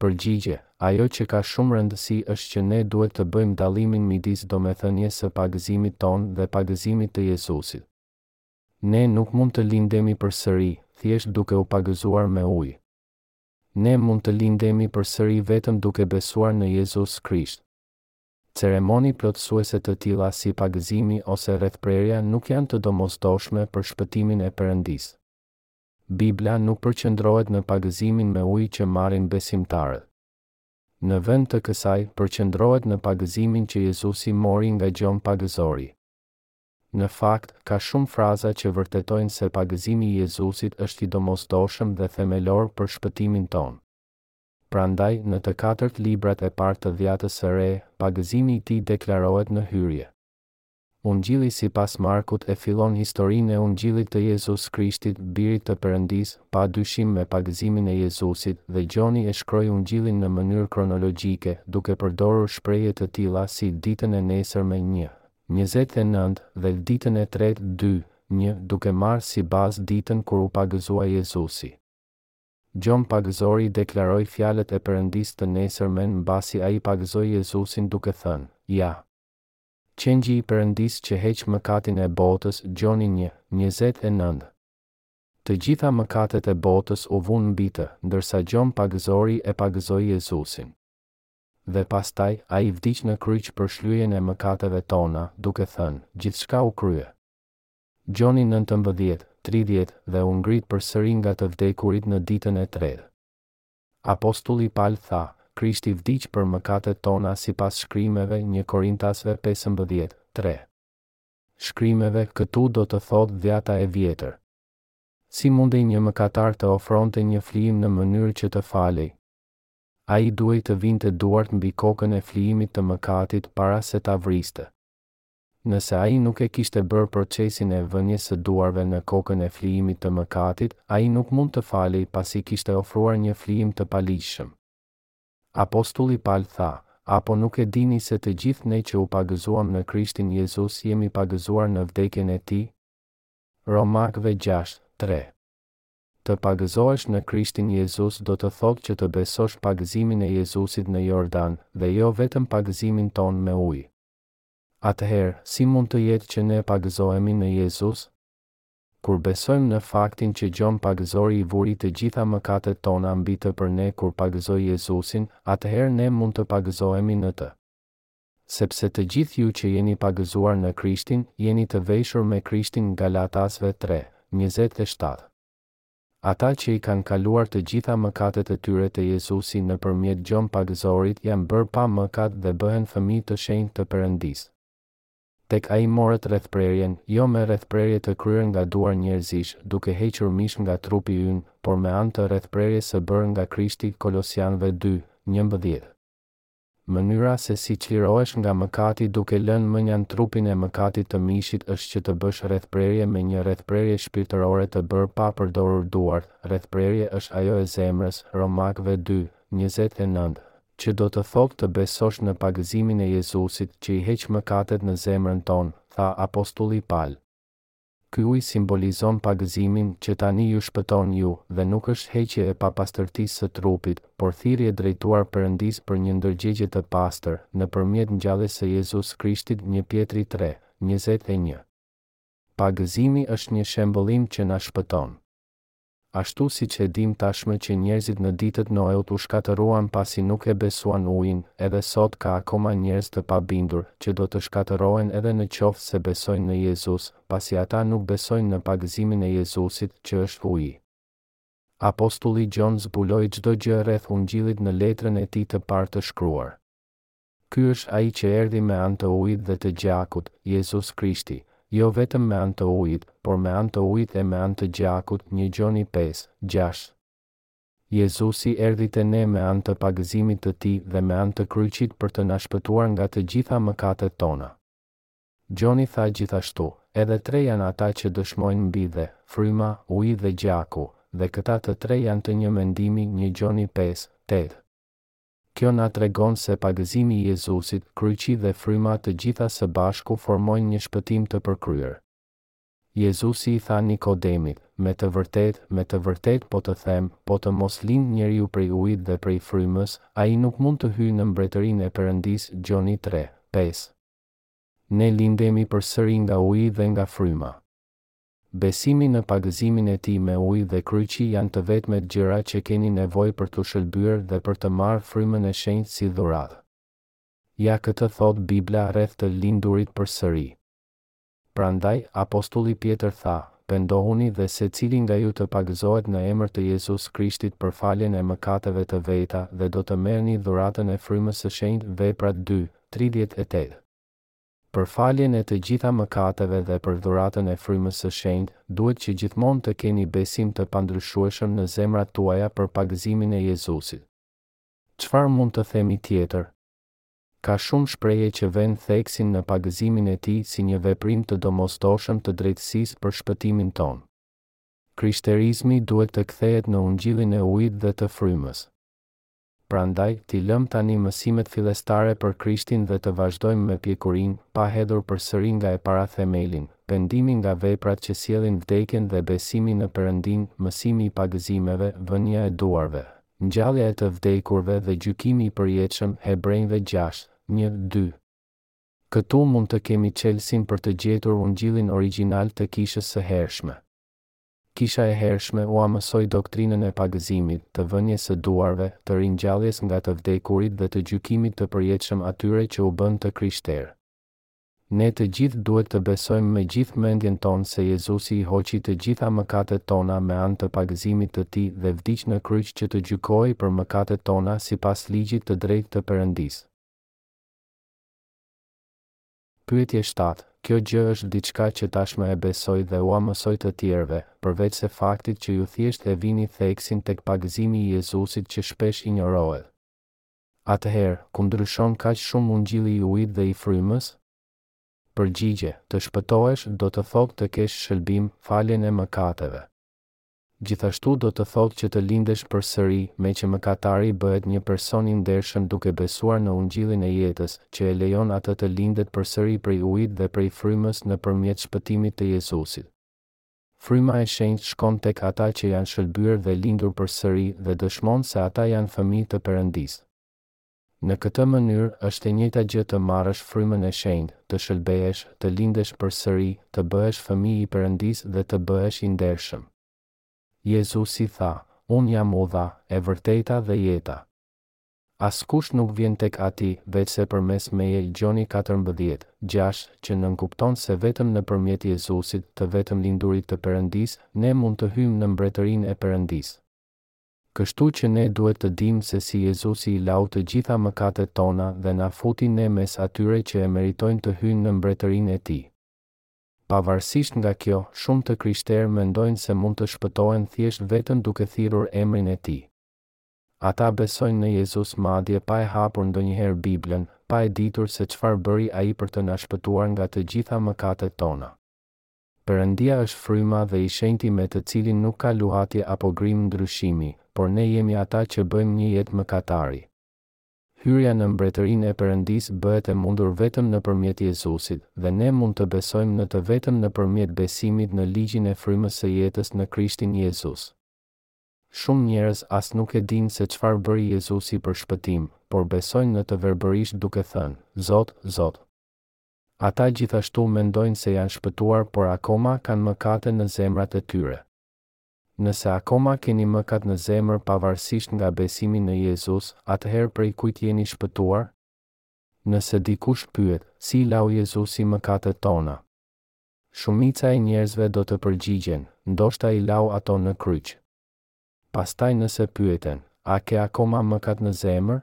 Përgjigje, Ajo që ka shumë rëndësi është që ne duhet të bëjmë dallimin midis domethënies së pagëzimit tonë dhe pagëzimit të Jezusit. Ne nuk mund të lindemi përsëri, thjesht duke u pagëzuar me ujë. Ne mund të lindemi përsëri vetëm duke besuar në Jezus Krisht. Ceremoni plotësuese të tilla si pagëzimi ose rrethprerja nuk janë të domosdoshme për shpëtimin e Perëndisë. Bibla nuk përqendrohet në pagëzimin me ujë që marrin besimtarët. Në vend të kësaj, përqendrohet në pagëzimin që Jezusi mori nga Gjon Pagëzori. Në fakt, ka shumë fraza që vërtetojnë se pagëzimi i Jezusit është i domosdoshëm dhe themelor për shpëtimin tonë. Prandaj, në të katërt librat e parë të Dhjatës së Re, pagëzimi i tij deklarohet në hyrje. Ungjilli sipas Markut e fillon historinë e Ungjillit të Jezus Krishtit, Birit të Perëndisë, pa dyshim me pagëzimin e Jezusit, dhe Gjoni e shkroi Ungjillin në mënyrë kronologjike, duke përdorur shprehje të tilla si ditën e nesërme, një. Njëzet e nëntë, dhe ditën e tretë, dy. Një, duke marrë si bazë ditën kur u pagëzua Jezusi. Gjon pagëzori i deklaroi fjalët e Perëndisë të nesërmen mbasi ai pagëzoi Jezusin duke thënë, Ja! Qengji i Perëndisë që heq mëkatin e botës Gjoni një, njëzet e nëntë Të gjitha mëkatet e botës u vunë mbi të, ndërsa Gjon pagëzori e pagëzoi Jezusin. Dhe pastaj, ai vdiq në kryq për shlyerjen e mëkateve tona, duke thënë, Gjithçka u krye. Gjoni nëntëmbëdhjetë, tridhjetë Dhe u ngrit përsëri nga të vdekurit në ditën e tretë. Apostulli Pal tha, Krishti vdiq për mëkatet tona sipas Shkrimeve një Korintasve pesëmbëdhjetë, tre. Shkrimeve këtu do të thotë Dhjata e Vjetër. Si mundej një mëkatar të ofronte një flijim në mënyrë që të falej? Ai duhej të vinte duart mbi kokën e flijimit të mëkatit para se ta vriste. Nëse ai nuk e kishte bërë procesin e vënies së duarve në kokën e flijimit të mëkatit, ai nuk mund të falej pasi kishte ofruar një flijim të paligjshëm. Apostulli Pal tha, Apo nuk e dini se të gjithë ne që u pagëzuam në Krishtin Jezus jemi pagëzuar në vdekjen e Tij? Romakëve gjashtë, tre. Të pagëzohesh në Krishtin Jezus do të thotë që të besosh pagëzimin e Jezusit në Jordan, dhe jo vetëm pagëzimin tonë me ujë. Atëherë, si mund të jetë që ne pagëzohemi në Jezus? Kur besojmë në faktin që Gjon Pagëzori i vuri të gjitha mëkatet tona mbi të për ne kur pagëzoi Jezusin, atëherë ne mund të pagëzohemi në Të. Sepse të gjithë ju që jeni pagëzuar në Krishtin, jeni të veshur me Krishtin Galatasve tre, njëzet e shtatë. Ata që i kanë kaluar të gjitha mëkatet e tyre te Jezusi nëpërmjet Gjon Pagëzorit janë bërë pa mëkat dhe bëhen fëmijë të shenjtë të Perëndisë. Tek Ai morët rrethprerjen, jo me rrethprerje të kryer nga duar njerëzish, duke hequr mish nga trupi ynë, por me anë të rrethprerjes së bërë nga Krishti Kolosianëve dy, njëmbëdhjetë. Mënyra se si çlirohesh nga mëkati duke lënë mënjanë trupin e mëkatit të mishit është që të bësh rrethprerje me një rrethprerje shpirtërore të bërë pa përdorur duart, rrethprerje është ajo e zemrës, Romakëve dy, njëzet e nëntë, që do të thotë të besosh në pagëzimin e Jezusit që i heq mëkatet në zemrën tonë, tha apostulli Pal. Ky ujë simbolizon pagëzimin që tani ju shpëton ju dhe nuk është heqje e papastërtisë së trupit, por thirrje drejtuar Perëndisë për një ndërgjegje të pastër, nëpërmjet ngjalljes së Jezus Krishtit një Pjetri tre, njëzet e një. Pagëzimi është një shembëllim që na shpëton. Ashtu siç e dimë tashmë që njerëzit në ditët Noeut u shkatërruan pasi nuk e besuan ujin, edhe sot ka akoma njerëz të pabindur, që do të shkatërrohen edhe në qoftë se besojnë në Jezus, pasi ata nuk besojnë në pagëzimin e Jezusit, që është uji. Apostulli Gjon zbuloi çdo gjë rreth Ungjillit në letrën e tij të parë të shkruar. Ky është ai që erdhi me anë të ujit dhe të gjakut, Jezus Krishti. Jo vetëm me anë të ujit, por me anë të ujit e me anë të gjakut, një Gjoni pesë, gjashtë. Jezusi erdhi te ne me anë të pagëzimit të Tij dhe me anë të kryqit për të na shpëtuar nga të gjitha mëkatet tona. Gjoni tha gjithashtu, Edhe tre janë ata që dëshmojnë mbi dhe, fryma, uji dhe gjaku, dhe këta të tre janë të një mendimi, një Gjoni pesë, tetë. Kjo na tregon se pagëzimi i Jezusit, kryqi dhe fryma të gjitha së bashku formojnë një shpëtim të përkryer. Jezusi i tha Nikodemit, Me të vërtetë, me të vërtetë po të them, po të mos lindë njeriu prej ujit dhe prej frymës, ai nuk mund të hyjë në mbretërinë e Perëndisë, Gjoni tre, pesë. Ne lindemi përsëri nga uji dhe nga fryma. Besimi në pagëzimin e Tij me ujë dhe kryqi janë të vetmet gjëra që keni nevojë për t'u shëlbyer dhe për të marrë Frymën e Shenjtë si dhuratë. Ja këtë thotë Bibla rreth të lindurit përsëri. Prandaj, apostulli Pjetër tha, Pendohuni dhe secili nga ju të pagëzohet në emër të Jezus Krishtit për faljen e mëkateve të veta dhe do të merrni dhuratën e Frymës së Shenjtë, Veprat dy, tridhjetë e tetë. Për faljen e të gjitha mëkateve dhe për dhuratën e Frymës së Shenjtë, duhet që gjithmonë të keni besim të pandryshueshëm në zemrat tuaja për pagëzimin e Jezusit. Çfarë mund të themi tjetër? Ka shumë shprehje që vënë theksin në pagëzimin e Tij si një veprim të domosdoshëm të drejtësisë për shpëtimin tonë. Krishterizmi duhet të kthehet në Ungjillin e Ujit dhe të Frymës. Prandaj, t'i lëmë tani mësimet fillestare për Krishtin dhe të vazhdojmë me pjekurinë, pa hedhur përsëri nga e para themelin, pendimi nga veprat që sjellin vdekjen dhe besimi në Perëndinë, mësimi i pagëzimeve, vënia e duarve, ngjallja e të vdekurve dhe gjykimi i përjetshëm, Hebrenjve gjashtë, një, dy. Këtu mund të kemi çelësin për të gjetur Ungjillin origjinal të kishës së hershme. Kisha e hershme ua mësoi doktrinën e pagëzimit, të vënies së duarve, të ringjalljes nga të vdekurit dhe të gjykimit të përjetshëm atyre që u bënë të krishterë. Ne të gjithë duhet të besojmë me gjithë mendjen tonë se Jezusi i hoqi të gjitha mëkatet tona me anë të pagëzimit të Tij dhe vdiq në kryq që të gjykohej për mëkatet tona sipas ligjit të drejtë të Perëndisë. Pyetje shtatë, Kjo gjë është diçka që tashmë e besoj dhe ua mësoj të tjerëve, përveçse faktit që ju thjesht e vini theksin tek pagëzimi i Jezusit që shpesh injorohet. Atëherë, ku ndryshon kaq shumë Ungjilli i Ujit dhe i Frymës? Përgjigje, Të shpëtohesh do të thotë të kesh shëlbim, faljen e mëkateve. Gjithashtu do të thotë që të lindesh përsëri, meqë mëkatari bëhet një person i ndershëm duke besuar në Ungjillin e jetës, që e lejon atë të lindet përsëri prej ujit dhe prej Frymës nëpërmjet shpëtimit të Jezusit. Fryma e Shenjtë shkon tek ata që janë shëlbyer dhe lindur përsëri dhe dëshmon se ata janë fëmijë të Perëndisë. Në këtë mënyrë është e njëjta gjë të marrësh frymën e shenjtë, të shëlbehesh, të lindesh përsëri, të bëhesh fëmijë i Perëndisë dhe të bëhesh i ndershëm. Jezusi tha, Unë jam udha, e vërteta dhe jeta. Askush nuk vjen tek Ati, veçse përmes meje Gjoni katërmbëdhjetë, gjashtë, që nënkupton se vetëm nëpërmjet Jezusit, të vetëmlindurit të Perëndisë, ne mund të hyjmë në mbretërinë e Perëndisë. Kështu që ne duhet të dimë se si Jezusi i lau të gjitha mëkatet tona dhe na futi ne mes atyre që e meritojnë të hyjnë në Mbretërinë e Tij. Pavarësisht nga kjo, shumë të krishterë mendojnë se mund të shpëtohen thjesht vetëm duke thirrur emrin e Tij. Ata besojnë në Jezus madje pa e hapur ndonjëherë Biblën, pa e ditur se çfarë bëri Ai për të na shpëtuar nga të gjitha mëkatet tona. Perëndia është fryma dhe i shenjti me të cilin nuk ka luhatje apo grimë ndryshimi, por ne jemi ata që bëjmë një jetë mëkatari. Hyrja në mbretërinë e Perëndisë bëhet e mundur vetëm nëpërmjet Jezusit, dhe ne mund të besojmë në të vetëm nëpërmjet besimit në ligjin e frymës së jetës në Krishtin Jezus. Shumë njerëz as nuk e dinë se çfarë bëri Jezusi për shpëtim, por besojnë në të verbërisht duke thënë, Zot, Zot! Ata gjithashtu mendojnë se janë shpëtuar por akoma kanë mëkate në zemrat e tyre. Nëse akoma keni mëkat në zemër pavarësisht nga besimi në Jezus, atëherë prej kujt jeni shpëtuar? Nëse dikush pyet, Si i lau Jezusi mëkatet tona? Shumica e njerëzve do të përgjigjen, Ndoshta i lau ato në kryq. Pastaj nëse pyeten, A ke akoma mëkat në zemër?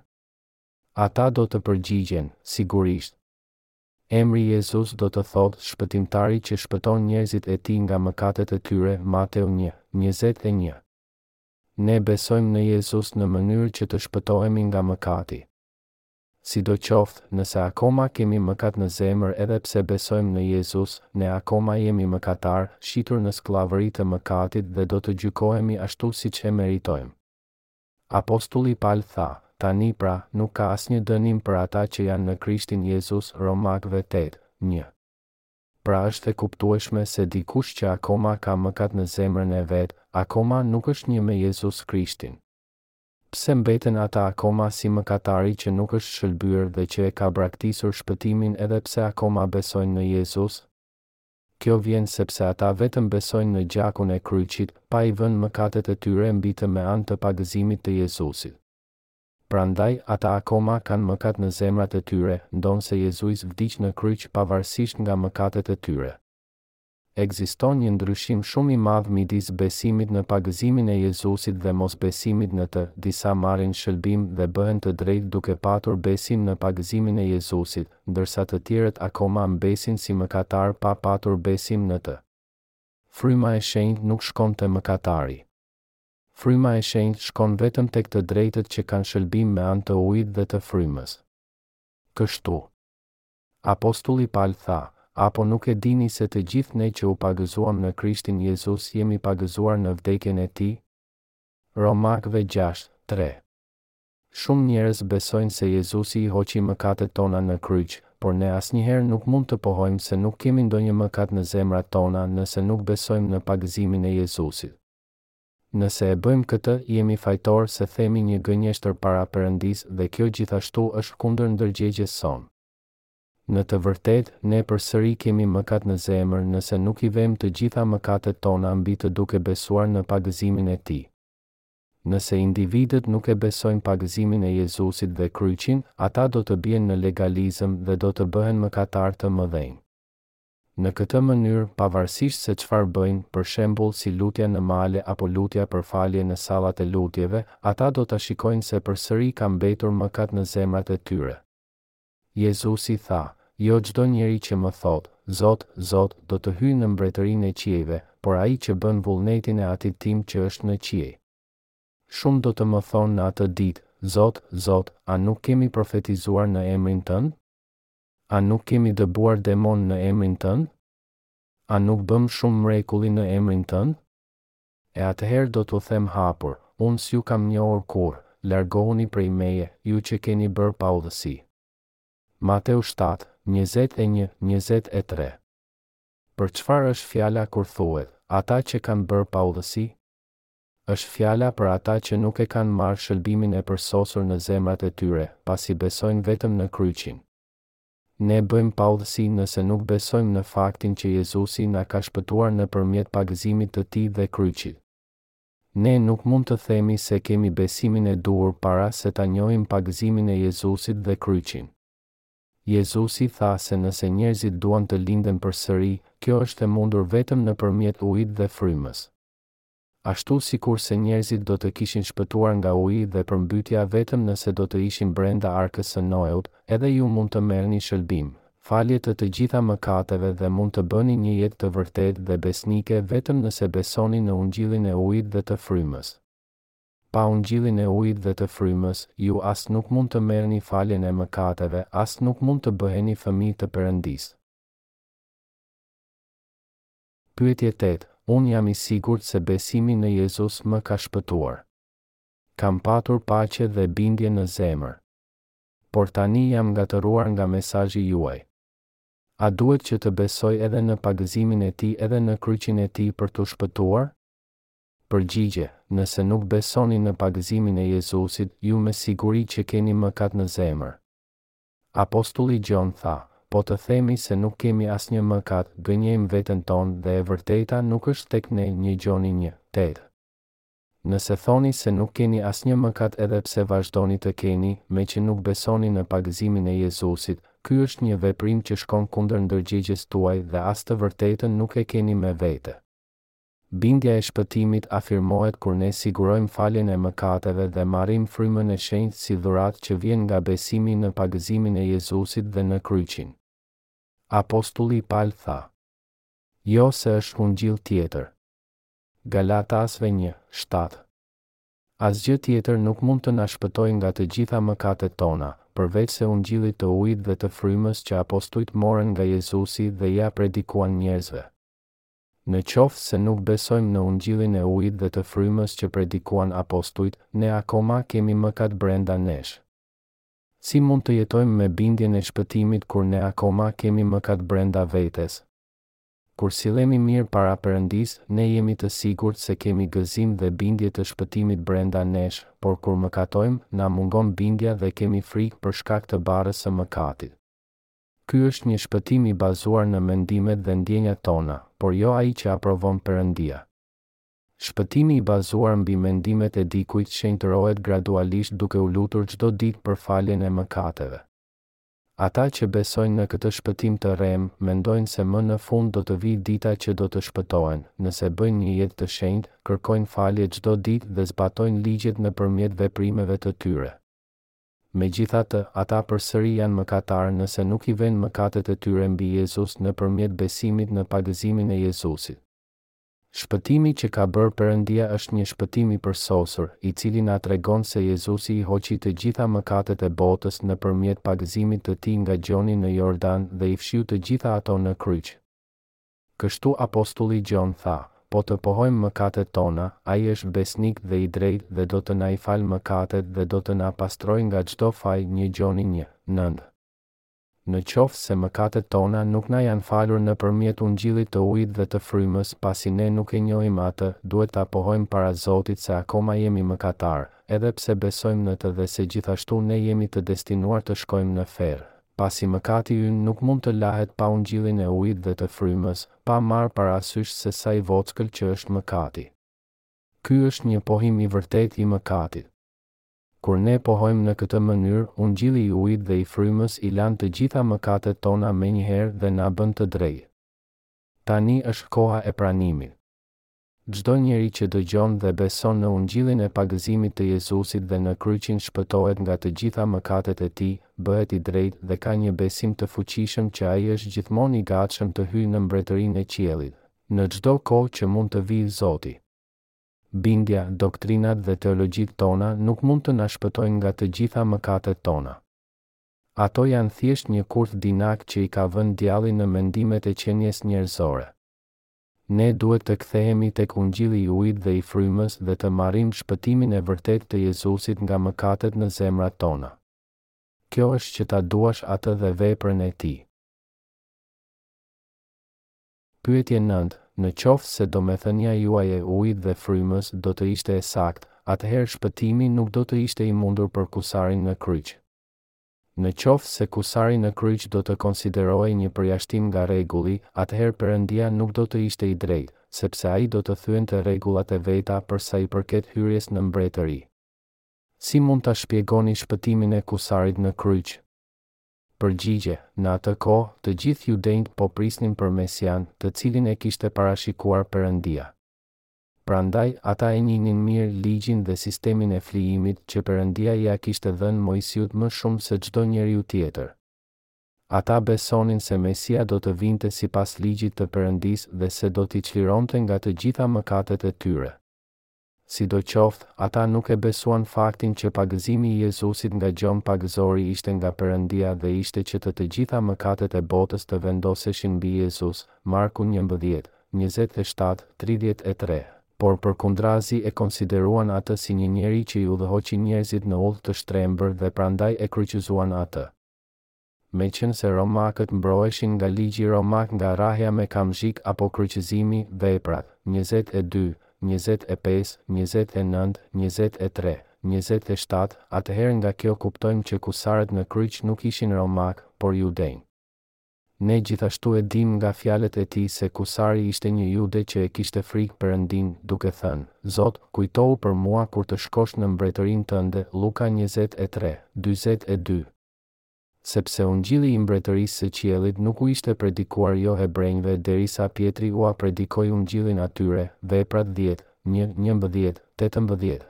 Ata do të përgjigjen, Sigurisht. Emri Jezus do të thotë Shpëtimtari që shpëton njerëzit e tij nga mëkatet e tyre, Mateu një, njëzet e një. Ne besojmë në Jezus në mënyrë që të shpëtohemi nga mëkati. Sidoqoftë, nëse akoma kemi mëkat në zemër edhe pse besojmë në Jezus, ne akoma jemi mëkatarë, shitur në skllavëri të mëkatit dhe do të gjykohemi ashtu siç e meritojmë. Apostulli Pal tha, Tani pra, nuk ka asnjë dënim për ata që janë në Krishtin Jezus, Romakëve tetë, një. Pra është e kuptueshme se dikush që akoma ka mëkat në zemrën e vet, akoma nuk është një me Jezus Krishtin. Pse mbeten ata akoma si mëkatari që nuk është shëlbyer dhe që e ka braktisur shpëtimin edhe pse akoma besojnë në Jezus? Kjo vjen sepse ata vetëm besojnë në gjakun e kryqit, pa i vënë mëkatet e tyre mbi të me anë të pagëzimit të Jezusit. Prandaj, ata akoma kanë mëkat në zemrat e tyre, ndonëse Jezuis vdiq në kryq pavarësisht nga mëkatet e tyre. Ekziston një ndryshim shumë i madh midis besimit në pagëzimin e Jezusit dhe mosbesimit në të, disa marrin shëlbim dhe bëhen të drejtë duke patur besim në pagëzimin e Jezusit, ndërsa të tjerët akoma mbesin si mëkatarë pa patur besim në të. Fryma e Shenjtë nuk shkon te mëkatari. Fryma e Shenjtë shkon vetëm tek të drejtët që kanë shëlbim me anë të Ujit dhe të Frymës. Kështu. Apostulli Pal tha, Apo nuk e dini se të gjithë ne që u pagëzuam në Krishtin Jezus jemi pagëzuar në vdekjen e Tij? Romakëve gjashtë, tre. Shumë njerëz besojnë se Jezusi i hoqi mëkatet tona në kryq, por ne asnjëherë nuk mund të pohojmë se nuk kemi ndonjë mëkat në zemrat tona nëse nuk besojmë në pagëzimin e Jezusit. Nëse e bëjmë këtë, jemi fajtorë se themi një gënjeshtër para Perëndisë dhe kjo gjithashtu është kundër ndërgjegjes sonë. Në të vërtetë, ne përsëri kemi mëkat në zemër nëse nuk i vemë të gjitha mëkatet tona mbi të duke besuar në pagëzimin e Tij. Nëse individët nuk e besojnë pagëzimin e Jezusit dhe kryqin, ata do të bien në legalizëm dhe do të bëhen mëkatarë të mëdhenj. Në këtë mënyrë, pavarësisht se çfarë bëjnë, për shembull si lutja në male apo lutja për falje në sallat e lutjeve, ata do ta shikojnë se përsëri ka mbetur mëkat në zemrat e tyre. Jezusi tha, Jo çdo njeri që më thotë, Zot, Zot, do të hyjë në mbretërinë e qiejve, por ai që bën vullnetin e Atit tim që është në qiej. Shumë do të më thonë në atë ditë, Zot, Zot, a nuk kemi profetizuar në emrin tënd? A nuk kemi dëbuar demonë në emrin tënd? A nuk bëmë shumë mrekulli në emrin tënd? E atëherë do t'u them hapur, Unë s'ju kam njohur kurrë, largohuni prej meje, ju që keni bërë paudhësi. Mateu shtatë, njëzet e një, njëzet e tre Për çfarë është fjala kur thuhet, ata që kanë bërë paudhësi? Është fjala për ata që nuk e kanë marrë shëlbimin e përsosur në zemrat e tyre, pasi besojnë vetëm në kryqin. Ne bëjmë paudhësi nëse nuk besojmë në faktin që Jezusi na ka shpëtuar nëpërmjet pagëzimit të tij dhe kryqit. Ne nuk mund të themi se kemi besimin e duhur para se ta njohim pagëzimin e Jezusit dhe kryqin. Jezusi tha se nëse njerëzit duan të linden përsëri, kjo është e mundur vetëm nëpërmjet ujit dhe frymës. ashtu sikurse njerëzit do të kishin shpëtuar nga uji dhe përmbytja vetëm nëse do të ishin brenda Arkës së Noeut, edhe ju mund të merrni shëlbim, falje të të gjitha mëkateve dhe mund të bëni një jetë të vërtetë dhe besnike vetëm nëse besoni në Ungjillin e Ujit dhe të Frymës. Pa Ungjillin e Ujit dhe të Frymës, ju as nuk mund të merrni faljen e mëkateve, as nuk mund të bëheni fëmijë të Perëndisë. Pyetje tetë, Unë jam i sigurt se besimi në Jezus më ka shpëtuar. Kam patur paqe dhe bindje në zemër. Por tani jam ngatërruar nga mesazhi juaj. A duhet që të besoj edhe në pagëzimin e Tij edhe në kryqin e Tij për t'u shpëtuar? Përgjigje, Nëse nuk besoni në pagëzimin e Jezusit, ju me siguri që keni mëkat në zemër. Apostulli Gjon tha, Po të themi se nuk kemi asnjë mëkat, gënjejmë veten tonë dhe e vërteta nuk është tek ne një Gjoni një, tetë. Nëse thoni se nuk keni asnjë mëkat edhe pse vazhdoni të keni, meqë nuk besoni në pagëzimin e Jezusit, ky është një veprim që shkon kundër ndërgjegjes tuaj dhe as të vërtetën nuk e keni me vete. Bindja e shpëtimit afirmohet kur ne sigurojmë faljen e mëkateve dhe marrim Frymën e Shenjtë si dhuratë që vjen nga besimi në pagëzimin e Jezusit dhe në kryqin. Apostulli Pal tha, Jo se është Ungjillë tjetër. Galatasve një, shtatë. Asgjë tjetër nuk mund të na shpëtojë nga të gjitha mëkatet tona, përveçse Ungjillit të Ujit dhe të Frymës që apostujt morën nga Jezusi dhe ia predikuan njerëzve. Në qoftë se nuk besojmë në Ungjillin e ujit dhe të frymës që predikuan apostujt, ne akoma kemi mëkat brenda nesh. Si mund të jetojmë me bindjen e shpëtimit kur ne akoma kemi mëkat brenda vetes? Kur sillemi mirë para Perëndisë, ne jemi të sigurt se kemi gëzim dhe bindje të shpëtimit brenda nesh, por kur mëkatojmë, na mungon bindja dhe kemi frikë për shkak të barrës së mëkatit. Ky është një shpëtim i bazuar në mendimet dhe ndjenjat tona, por jo ai që aprovon Perëndia. Shpëtimi i bazuar mbi mendimet e dikujt shenjtërohet gradualisht duke u lutur çdo ditë për faljen e mëkateve. Ata që besojnë në këtë shpëtim të rremë, mendojnë se më në fund do të vijë dita që do të shpëtohen, nëse bëjnë një jetë të shenjtë, kërkojnë falje çdo ditë dhe zbatojnë ligjet nëpërmjet veprimeve të tyre. Megjithatë, ata përsëri janë mëkatarë nëse nuk i vënë mëkatet e tyre mbi Jezus nëpërmjet besimit në pagëzimin e Jezusit. Shpëtimi që ka bërë Perëndia është një shpëtim i përsosur, i cili na tregon se Jezusi i hoqi të gjitha mëkatet e botës nëpërmjet pagëzimit të Tij nga Gjoni në Jordan dhe i fshiu të gjitha ato në kryq. Kështu apostulli Gjon tha, Po të pohojmë mëkatet tona, Ai është besnik dhe i drejtë dhe do të na i falë mëkatet dhe do të na pastrojë nga çdo faj një Gjoni një, nëntë. Në qoftë se mëkatet tona nuk na janë falur nëpërmjet Ungjillit të ujit dhe të frymës pasi ne nuk e njohim atë, duhet ta pohojmë para Zotit se akoma jemi mëkatarë, edhe pse besojmë në të dhe se gjithashtu ne jemi të destinuar të shkojmë në ferr. Pasi mëkati ynë nuk mund të lahet pa ungjillin e ujit dhe të frymës, pa marrë parasysh se sa i vockël që është mëkati. Ky është një pohim i vërtetë i mëkatit. Kur ne pohojmë në këtë mënyrë, ungjilli i ujit dhe i frymës i lan të gjitha mëkatet tona menjëherë dhe na bën të drejtë. Tani është koha e pranimit. Çdo njeri që dëgjon dhe beson në ungjillin e pagëzimit të Jezusit dhe në kryqin shpëtohet nga të gjitha mëkatet e tij, bëhet i drejtë dhe ka një besim të fuqishëm që ai është gjithmonë i gatshëm të hyjë në mbretërinë e qiellit, në çdo kohë që mund të vijë Zoti. Bindja, doktrinat dhe teologjitë tona nuk mund të na shpëtojnë nga të gjitha mëkatet tona. Ato janë thjesht një kurth dinak që i ka vënë djalli në mendimet e qenies njerëzore. Ne duhet të kthehemi tek Ungjilli i Ujit dhe i Frymës dhe të marrim shpëtimin e vërtetë të Jezusit nga mëkatet në zemrat tona. Kjo është që ta duash Atë dhe veprën e Tij. Pyetje nëntë, Në qoftë se domethënia juaj e Ujit dhe Frymës do të ishte e saktë, atëherë shpëtimi nuk do të ishte i mundur për Kusarin në kryq. Në qoftë se kusari në kryq do të konsiderohej një përjashtim nga rregulli, atëherë Perëndia nuk do të ishte i drejtë, sepse ai do të thyente rregullat e veta për sa i përket hyrjes në mbretëri. Si mund ta shpjegoni shpëtimin e kusarit në kryq? Përgjigje, Në atë kohë, të gjithë judenjtë po prisnin për Mesian, të cilin e kishte parashikuar Perëndia. Prandaj, ata e njihnin mirë Ligjin dhe sistemin e flijimit që Perëndia ia kishte dhënë Moisiut më shumë se çdo njeriu tjetër. Ata besonin se Mesia do të vinte sipas Ligjit të Perëndisë dhe se do t'i çlironte nga të gjitha mëkatet e tyre. Sidoqoftë, ata nuk e besuan faktin që pagëzimi i Jezusit nga Gjon Pagëzori ishte nga Perëndia dhe ishte që të të gjitha mëkatet e botës të vendoseshin mbi Jezus, Marku njëmbëdhjetë. njëzet e shtatë, tridhjetë e tre, por përkundrazi e konsideruan atë si një njeri që i udhëhoqi njerëzit në udhë të shtrembër dhe prandaj e kryqëzuan atë. Meqenëse romakët mbroheshin nga ligji romak nga rrahja me kamzhik apo kryqëzimi, veprat, njëzet e dy, njëzet e pesë, njëzet e nëntë, njëzet e tre, njëzet e shtatë, atëherë nga kjo kuptojmë që kusarët në kryq nuk ishin romakë, por judenj. Ne gjithashtu e dimë nga fjalët e tij se Kusari ishte një jude që e kishte frikë Perëndinë, duke thënë, Zot, kujtohu për mua kur të shkosh në mbretërinë tënde, Luka njëzet e tre, dyzet e dy. Sepse Ungjilli i Mbretërisë së Qiellit nuk u ishte predikuar jo-hebrenjve derisa Pjetri ua predikoi Ungjillin atyre, Veprat dhjetë, një, njëmbëdhjetë, tetëmbëdhjetë.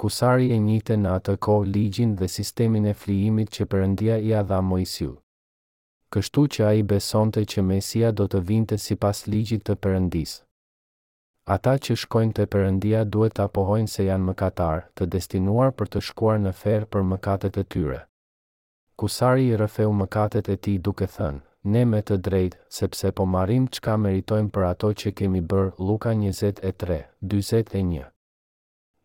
Kusari e njihte në atë kohë Ligjin dhe sistemin e flijimit që Perëndia ia dha Moisiut. Kështu që ai besonte që Mesia do të vinte sipas ligjit të Perëndisë. Ata që shkojnë te Perëndia duhet ta pohojnë se janë mëkatarë, të destinuar për të shkuar në ferr për mëkatet e tyre. Kusari i rrëfeu mëkatet e tij duke thënë, Ne me të drejtë, sepse po marrim çka meritojmë për ato që kemi bërë, Lluka njëzet e tre, dyzet e një.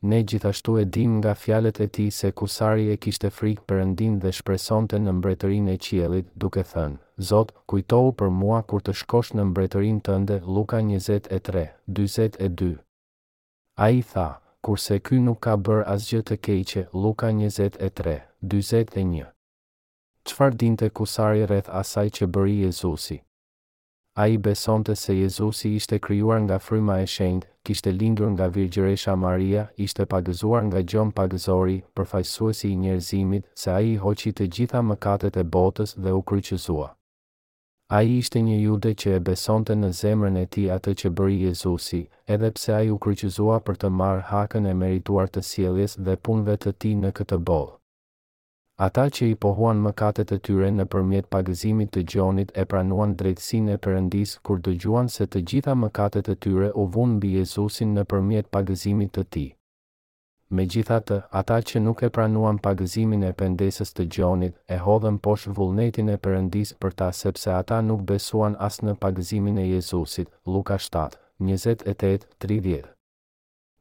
Ne gjithashtu e dimë nga fjalët e tij se Kusari e kishte frikë Perëndinë dhe shpresonte në mbretërinë e qiellit, duke thënë, Zot, kujtohu për mua kur të shkosh në mbretërinë tënde, Luka njëzet e tre, dyzet e dy. Ai tha, Kurse ky nuk ka bërë asgjë të keqe, Luka njëzet e tre, dyzet e një. Çfarë dinte Kusari rreth asaj që bëri Jezusi? Ai besonte se Jezusi ishte krijuar nga Fryma e Shenjtë, kishte lindur nga Virgjëresha Maria, ishte pagëzuar nga Gjon Pagëzori, përfaqësuesi i njerëzimit, se ai i hoqi të gjitha mëkatet e botës dhe u kryqëzua. Ai ishte një jude që e besonte në zemrën e tij atë që bëri Jezusi, edhe pse ai u kryqëzua për të marrë hakën e merituar të sjelljes dhe punëve të tij në këtë botë. Ata që i pohuan mëkatet e tyre nëpërmjet pagëzimit të Gjonit e pranuan drejtësinë e Perëndisë kur dëgjuan se të gjitha mëkatet e tyre u vunë mbi Jezusin nëpërmjet pagëzimit të Tij. Megjithatë, ata që nuk e pranuan pagëzimin e pendesës të Gjonit, e hodhën poshtë vullnetin e Perëndisë për ta sepse ata nuk besuan as në pagëzimin e Jezusit, Luka shtatë, njëzet e tetë, tridhjetë.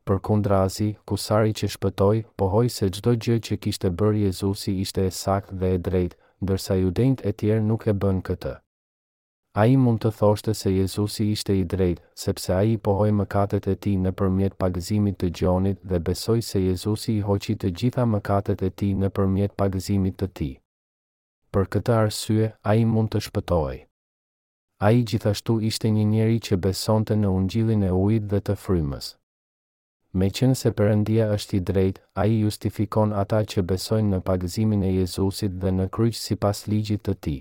Përkundrazi, Kusari që shpëtoi, pohoi se çdo gjë që kishte bërë Jezusi ishte e saktë dhe e drejtë, ndërsa judenjtë e tjerë nuk e bënë këtë. Ai mund të thoshte se Jezusi ishte i drejtë, sepse ai i pohoi mëkatet e tij nëpërmjet pagëzimit të Gjonit dhe besoi se Jezusi i hoqi të gjitha mëkatet e tij nëpërmjet pagëzimit të tij. Për këtë arsye, ai mund të shpëtohej. Ai gjithashtu ishte një njeri që besonte në ungjillin e ujit dhe të frymës. Meqenëse Perëndia është i drejtë, ai justifikon ata që besojnë në pagëzimin e Jezusit dhe në kryq sipas ligjit të tij.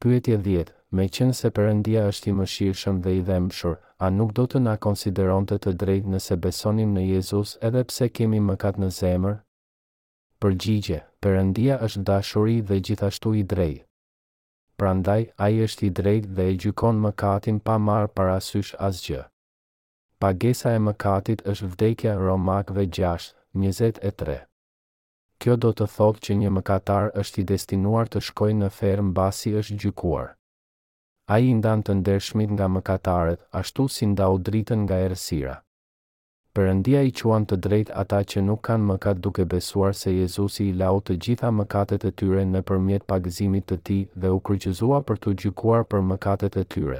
Pyetje dhjetë, Meqenëse Perëndia është i mëshirshëm dhe i dhembshur, a nuk do të na konsideronte të drejtë nëse besonim në Jezus edhe pse kemi mëkat në zemër? Përgjigje, Perëndia është dashuri dhe gjithashtu i drejtë. Prandaj, Ai është i drejtë dhe e gjykon mëkatin pa marrë parasysh asgjë. Pagesa e mëkatit është vdekja Romakëve gjashtë, njëzet e tre. Kjo do të thotë që një mëkatar është i destinuar të shkojë në ferr mbasi është gjykuar. Ai i ndan të ndershmit nga mëkatarët, ashtu si ndau dritën nga errësira. Perëndia i quan të drejtë ata që nuk kanë mëkat duke besuar se Jezusi i lau të gjitha mëkatet e tyre nëpërmjet pagëzimit të Tij dhe u kryqëzua për t'u gjykuar për mëkatet e tyre.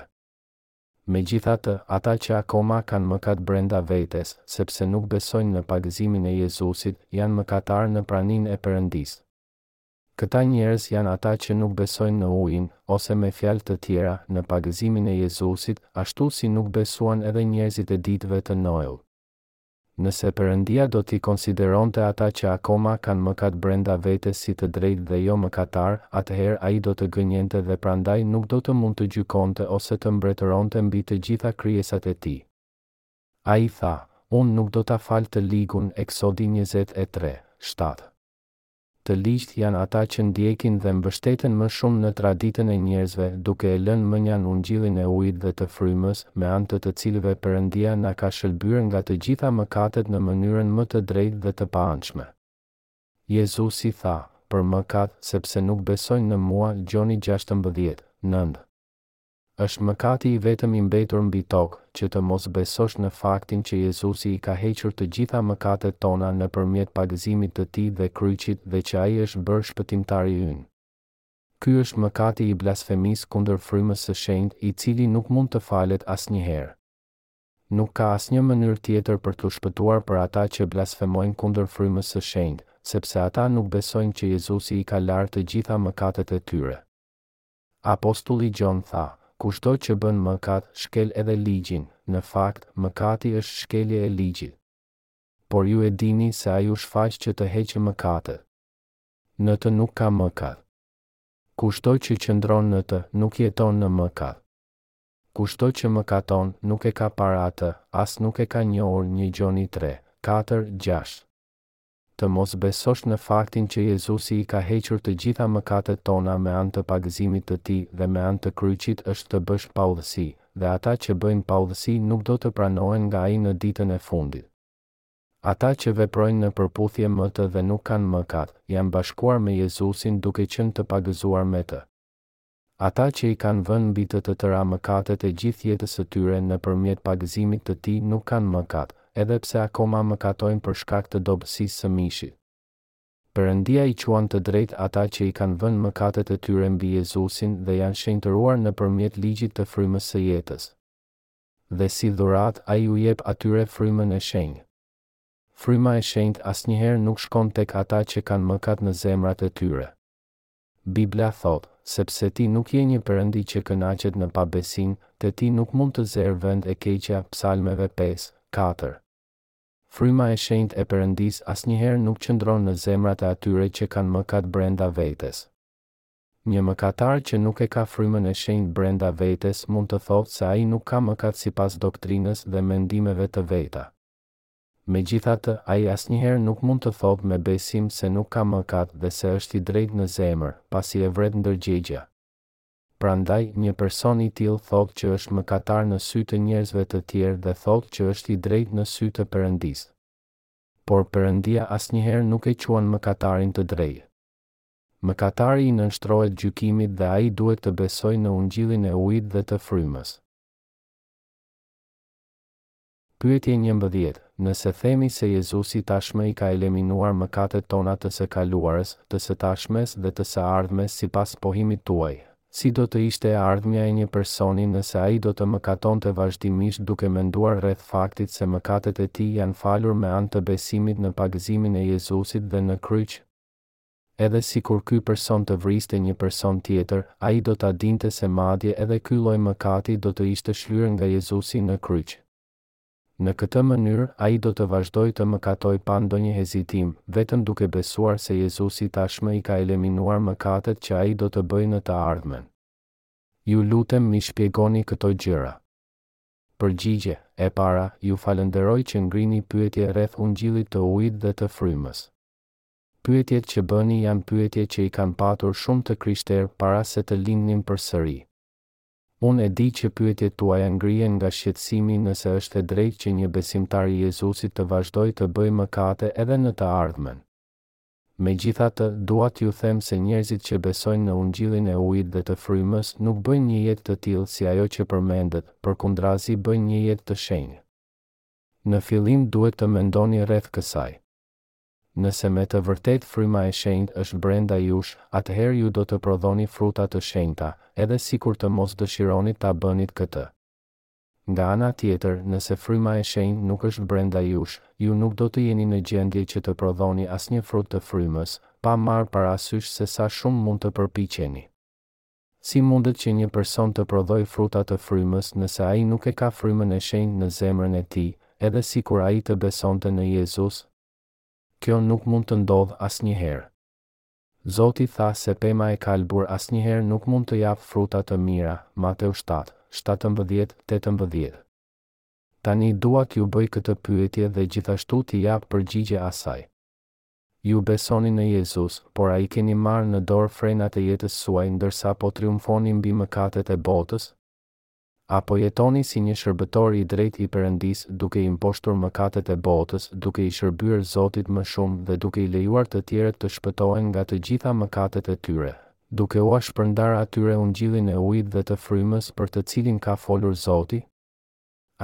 Megjithatë, ata që akoma kanë mëkat brenda vetes, sepse nuk besojnë në pagëzimin e Jezusit, janë mëkatarë në praninë e Perëndisë. Këta njerëz janë ata që nuk besojnë në ujin, ose me fjalë të tjera, në pagëzimin e Jezusit, ashtu si nuk besuan edhe njerëzit e ditëve të Noeut. Nëse Perëndia do t'i konsideronte ata që akoma kanë mëkat brenda vetes si të drejtë dhe jo mëkatarë, atëherë Ai do të gënjente dhe prandaj nuk do të mund të gjykonte ose të mbretëronte mbi të gjitha krijesat e Tij. Ai tha, Unë nuk do ta fal të ligun, Eksodi njëzet e tre, shtatë. Të ligjtë janë ata që ndjekin dhe mbështeten më shumë në traditën e njerëzve, duke e lënë mënjanë ungjillin e ujit dhe të frymës, me anë të të cilëve Perëndia na ka shëlbyer nga të gjitha mëkatet në mënyrën më të drejtë dhe të paanshme. Jezusi tha, Për mëkat, sepse nuk besojnë në mua, Gjoni gjashtëmbëdhjetë, nëntë. Është mëkati i vetëm i mbetur mbi tokë, që të mos besosh në faktin që Jezusi i ka hequr të gjitha mëkatet tona nëpërmjet pagëzimit të Tij dhe kryqit dhe që Ai është bërë Shpëtimtari ynë. Ky është mëkati i blasfemisë kundër Frymës së Shenjtë, i cili nuk mund të falet asnjëherë. Nuk ka asnjë mënyrë tjetër për t'u shpëtuar për ata që blasfemojnë kundër Frymës së Shenjtë, sepse ata nuk besojnë që Jezusi i ka larë të gjitha mëkatet e tyre. Apostulli Gjon tha, Kushdo që bën mëkat, shkel edhe Ligjin, në fakt, mëkati është shkelje e Ligjit. Por ju e dini se Ai u shfaq që të heqë mëkatet. Në të nuk ka mëkat. Kushdo që qëndron në të, nuk jeton në mëkat. Kushdo që mëkaton, nuk e ka parë Atë, as nuk e ka njohur, një Gjoni tre, katër, gjashtë. të mos besosh në faktin që Jezusi i ka hequr të gjitha mëkatet tona me anë të pagëzimit të Tij dhe me anë të kryqit është të bësh paudhësi, dhe ata që bëjnë paudhësi nuk do të pranohen nga Ai në ditën e fundit. Ata që veprojnë në përputhje me të dhe nuk kanë mëkat, janë bashkuar me Jezusin duke qenë të pagëzuar me Të. Ata që i kanë vënë mbi të të tëra mëkatet e gjithë jetës së tyre nëpërmjet pagëzimit të tij nuk kanë mëkat, edhe pse akoma mëkatojnë për shkak të dobësisë së mishit. Perëndia i quan të drejtë ata që i kanë vënë mëkatet e tyre mbi Jezusin dhe janë shenjtëruar nëpërmjet ligjit të frymës së jetës. Dhe si dhuratë ai u jep atyre frymën e shenjtë. Fryma e shenjtë asnjëherë nuk shkon tek ata që kanë mëkat në zemrat e tyre. Bibla thotë, Sepse ti nuk je një Perëndi që kënaqet në pabesinë, te ti nuk mund të zërë vend e keqja, Psalmeve pesë, katër. Fryma e shenjtë e Perëndisë asnjëherë nuk qëndron në zemrat e atyre që kanë mëkat brenda vetes. Një mëkatar që nuk e ka frymën e shenjtë brenda vetes mund të thotë se ai nuk ka mëkat sipas doktrinës dhe mendimeve të veta. Megjithatë, ai asnjëherë nuk mund të thotë me besim se nuk ka mëkat dhe se është i drejtë në zemër, pasi e vret ndërgjegjja. Prandaj, një person i tillë thotë që është mëkatar në sy të njerëzve të tjerë dhe thotë që është i drejtë në sy të Perëndisë. Por Perëndia asnjëherë nuk e quan mëkatarin të drejtë. Mëkatari i nënshtrohet gjykimit dhe ai duhet të besojë në Ungjillin e Ujit dhe të Frymës. Pyetje njëmbëdhjetë, Nëse themi se Jezusi tashmë i ka eliminuar mëkatet tona të së kaluarës, të së tashmes dhe të së ardhmes sipas pohimit tuaj, si do të ishte e ardhmja e një personi nëse ai do të mëkatonte vazhdimisht duke menduar rreth faktit se mëkatet e tij janë falur me anë të besimit në pagëzimin e Jezusit dhe në kryq? Edhe sikur ky person të vriste një person tjetër, ai do ta dinte se madje edhe ky lloj mëkati do të ishte shlyer nga Jezusi në kryq. Në këtë mënyrë, ai do të vazhdojë të mëkatojë pa ndonjë hezitim, vetëm duke besuar se Jezusi tashmë i ka eliminuar mëkatet që ai do të bëjë në të ardhmen. Ju lutem m'i shpjegoni këto gjëra. Përgjigje, E para, ju falënderoj që ngrini pyetje rreth Ungjillit të Ujit dhe të Frymës. Pyetjet që bëni janë pyetje që i kanë patur shumë të krishterë para se të lindnin përsëri. Unë e di që pyetjet tuaja ngrihen nga shqetësimi nëse është e drejtë që një besimtar i Jezusit të vazhdojë të bëjë mëkate edhe në të ardhmen. Megjithatë, dua t'ju them se njerëzit që besojnë në Ungjillin e Ujit dhe të Frymës nuk bëjnë një jetë të tillë si ajo që përmendët, përkundrazi bëjnë një jetë të shenjtë. Në fillim duhet të mendoni rreth kësaj. Nëse me të vërtetë fryma e shenjtë është brenda jush, atëherë ju do të prodhoni fruta të shenjta, edhe sikur të mos dëshironi ta bënit këtë. Nga ana tjetër, nëse fryma e shenjtë nuk është brenda jush, ju nuk do të jeni në gjendje që të prodhoni asnjë frut të frymës, pa marrë parasysh se sa shumë mund të përpiqeni. Si mundet që një person të prodhojë fruta të frymës nëse ai nuk e ka Frymën e Shenjtë në zemrën e tij, edhe sikur ai të besonte në Jezus? Kjo nuk mund të ndodhë asnjëherë. Zoti tha se pema e kalbur asnjëherë nuk mund të japë fruta të mira, Mateu shtatë, shtatëmbëdhjetë, tetëmbëdhjetë. Tani dua t'ju bëj këtë pyetje dhe gjithashtu t'i jap përgjigje asaj. Ju besoni në Jezus, por a i keni marrë në dorë frenat e jetës suaj ndërsa po triumfoni mbi mëkatet e botës? A po jetoni si një shërbëtor i drejtë i Perëndisë duke i mposhtur mëkatet e botës, duke i shërbyer Zotit më shumë dhe duke i lejuar të tjerët të shpëtohen nga të gjitha mëkatet e tyre, duke ua shpërndarë atyre Ungjillin e ujit dhe të Frymës për të cilin ka folur Zoti?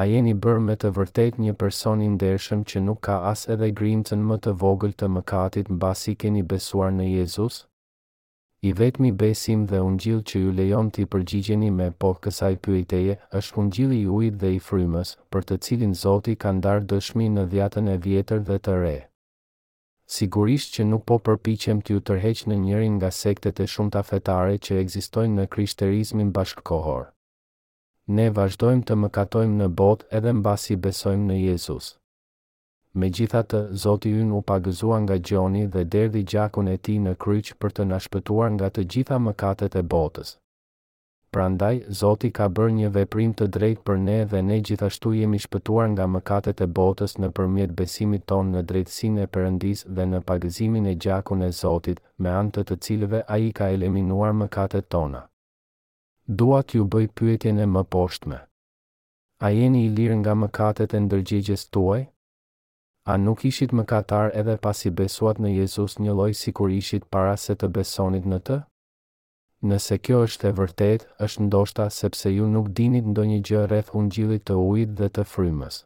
A jeni bërë me të vërtetë një person i ndershëm që nuk ka as edhe grimcën më të vogël të mëkatit mbasi keni besuar në Jezus? I vetmi besim dhe Ungjill që ju lejon t'i përgjigjeni me po kësaj pyetjeje është Ungjilli i Ujit dhe i Frymës, për të cilin Zoti ka ndarë dëshmi në Dhjatën e Vjetër dhe të Re. Sigurisht që nuk po përpiqem t'ju tërheq në njërin nga sektet e shumta fetare që ekzistojnë në Krishterizmin bashkëkohor. Ne vazhdojmë të mëkatojmë në botë edhe mbasi besojmë në Jezus. Megjithatë, Zoti ynë u pagëzua nga Gjoni dhe derdhi gjakun e tij në kryq për të na shpëtuar nga të gjitha mëkatet e botës. Prandaj, Zoti ka bërë një veprim të drejtë për ne dhe ne gjithashtu jemi shpëtuar nga mëkatet e botës nëpërmjet besimit tonë në drejtësinë e Perëndisë dhe në pagëzimin e gjakun e Zotit, me anë të të cilëve Ai ka eliminuar mëkatet tona. Dua t'ju bëj pyetjen e mëposhtme. A jeni i lirë nga mëkatet e ndërgjegjes tuaj? A nuk ishit mëkatar edhe pasi besuat në Jezus njëlloj sikur ishit para se të besonit në Të? Nëse kjo është e vërtetë, është ndoshta sepse ju nuk dinit ndonjë gjë rreth Ungjillit të Ujit dhe të Frymës.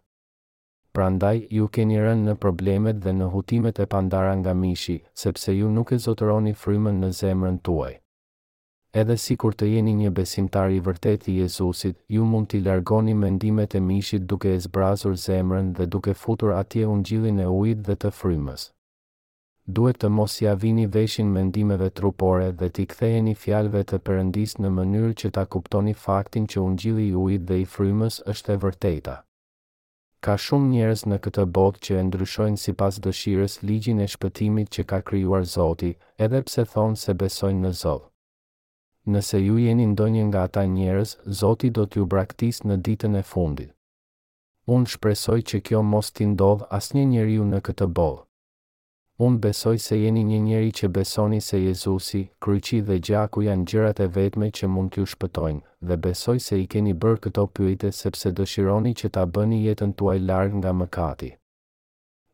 Prandaj, ju keni rënë në problemet dhe në hutimet e pandara nga mishi, sepse ju nuk e zotëroni Frymën në zemrën tuaj. Edhe sikur të jeni një besimtar i vërtetë i Jezusit, ju mund t'i largoni mendimet e mishit duke e zbrazur zemrën dhe duke futur atje ungjillin e ujit dhe të frymës. Duhet të mos ia vini veshin mendimeve trupore dhe t'i ktheheni fjalëve të Perëndisë në mënyrë që ta kuptoni faktin që ungjilli i ujit dhe i frymës është e vërteta. Ka shumë njerëz në këtë botë që e ndryshojnë sipas dëshirës ligjin e shpëtimit që ka krijuar Zoti, edhe pse thonë se besojnë në Zot. Nëse ju jeni ndonjë nga ata njerëz, Zoti do t'ju braktisë në ditën e fundit. Unë shpresoj që kjo mos t'i ndodhë asnjë njeriu në këtë botë. Unë besoj se jeni një njeri që besoni se Jezusi, kryqi dhe gjaku janë gjërat e vetme që mund t'ju shpëtojnë, dhe besoj se i keni bërë këto pyetje sepse dëshironi që ta bëni jetën tuaj larg nga mëkati.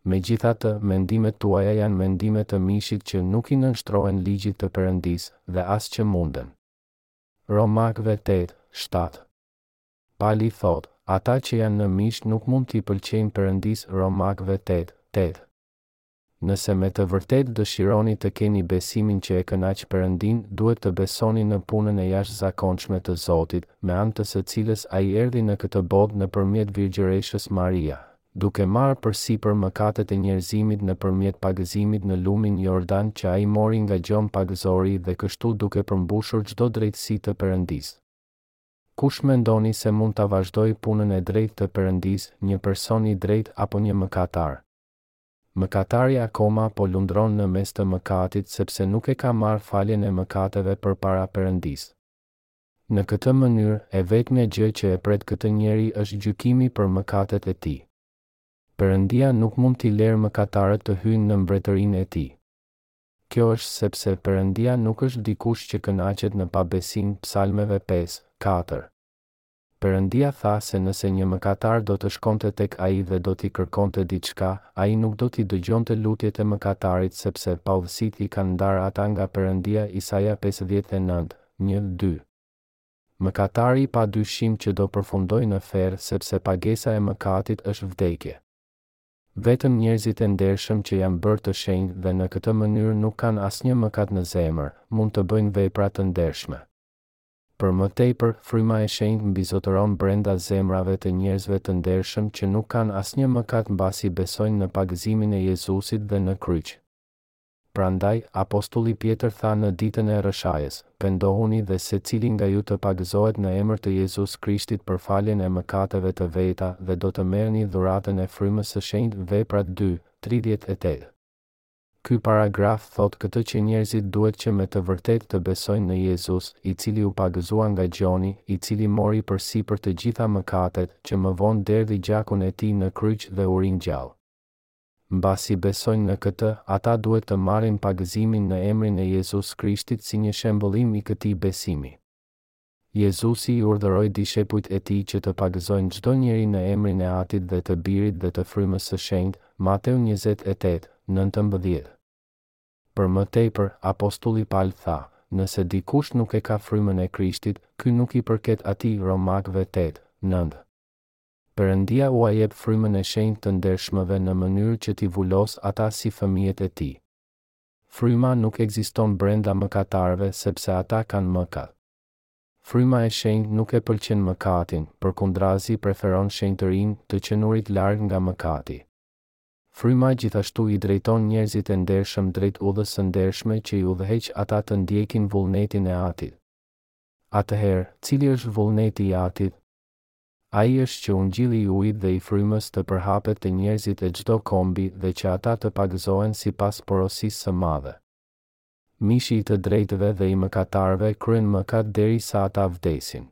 Megjithatë, mendimet tuaja janë mendime të mishit që nuk i nënshtrohen ligjit të Perëndisë, dhe as që munden. Romakëve tetë, shtatë. Pali thotë, Ata që janë në mish nuk mund t'i pëlqejnë Perëndisë Romakëve tetë, tetë. Nëse me të vërtetë dëshironi të keni besimin që e kënaq Perëndinë, duhet të besoni në punën e jashtëzakonshme të Zotit, me anë të së cilës ai erdhi në këtë botë nëpërmjet Virgjëreshës Maria, duke marrë përsipër mëkatet e njerëzimit nëpërmjet pagëzimit në lumin Jordan që ai mori nga Gjon Pagëzori dhe kështu duke përmbushur çdo drejtësi të Perëndisë. Kush mendoni se mund ta vazhdojë punën e drejtë të Perëndisë, një person i drejtë apo një mëkatar? Mëkatari akoma po lundron në mes të mëkatit sepse nuk e ka marrë faljen e mëkateve përpara Perëndisë. Në këtë mënyrë, e vetmja gjë që e pret këtë njeri është gjykimi për mëkatet e tij. Perëndia nuk mund t'i lerë mëkatarët të hyjnë në mbretërinë e tij. Kjo është sepse Perëndia nuk është dikush që kënaqet në pabesinë, Psalmeve pesë, katër. Perëndia tha se nëse një mëkatar do të shkonte tek Ai dhe do t'i kërkonte diçka, Ai nuk do t'i dëgjonte lutjet e mëkatarit sepse paudhësitë i kanë ndarë ata nga Perëndia Isaia pesëdhjetë e nëntë, një, dy. Mëkatari pa dyshim që do përfundojë në ferr sepse pagesa e mëkatit është vdekje. Vetëm njerëzit e ndershëm që janë bërë të shenjtë dhe në këtë mënyrë nuk kanë asnjë mëkat në zemër, mund të bëjnë vepra të ndershme. Për më tepër, Fryma e Shenjtë mbizotëron brenda zemrave të njerëzve të ndershëm që nuk kanë asnjë mëkat mbasi besojnë në pagëzimin e Jezusit dhe në kryq. Prandaj, apostulli Pjetër tha në ditën e rrëshajës, Pendohuni dhe secili nga ju të pagëzohet në emër të Jezus Krishtit për faljen e mëkateve të veta dhe do të merrni dhuratën e Frymës së Shenjtë, Veprat dy, tridhjetë e tetë. Ky paragraf thotë këtë që njerëzit duhet që me të vërtetë të besojnë në Jezus, i cili u pagëzua nga Gjoni, i cili mori përsipër të gjitha mëkatet, që më vonë derdhi gjakun e tij në kryq dhe u ringjall. Mbasi besojnë në këtë, ata duhet të marrin pagëzimin në emrin e Jezus Krishtit si një shembullim i këtij besimi. Jezusi i urdhëroi dishepujt e tij që të pagëzojnë çdo njeri në emrin e Atit dhe të Birit dhe të Frymës së Shenjtë, Mateu njëzet e tetë, nëntëmbëdhjetë. Për më tepër, apostulli Pal tha, Nëse dikush nuk e ka frymën e Krishtit, ky nuk i përket atij Romakëve tetë, nëntë. Perëndia ua jep frymën e shenjtë të ndershmëve në mënyrë që t'i vulosë ata si fëmijët e tij. Fryma nuk ekziston brenda mëkatarëve sepse ata kanë mëkat. Fryma e shenjtë nuk e pëlqen mëkatin, përkundrazi preferon shenjtërinë, të qenurit larg nga mëkati. Fryma gjithashtu i drejton njerëzit e ndershëm drejt udhës së ndershme që i udhëheq ata të ndjekin vullnetin e Atit. Atëherë, cili është vullneti i Atit? Ai është që ungjilli i ujit dhe i frymës të përhapet te njerëzit e çdo kombi dhe që ata të pagëzohen sipas porosisë së madhe. Mishi i të drejtëve dhe i mëkatarëve kryen mëkat derisa ata vdesin.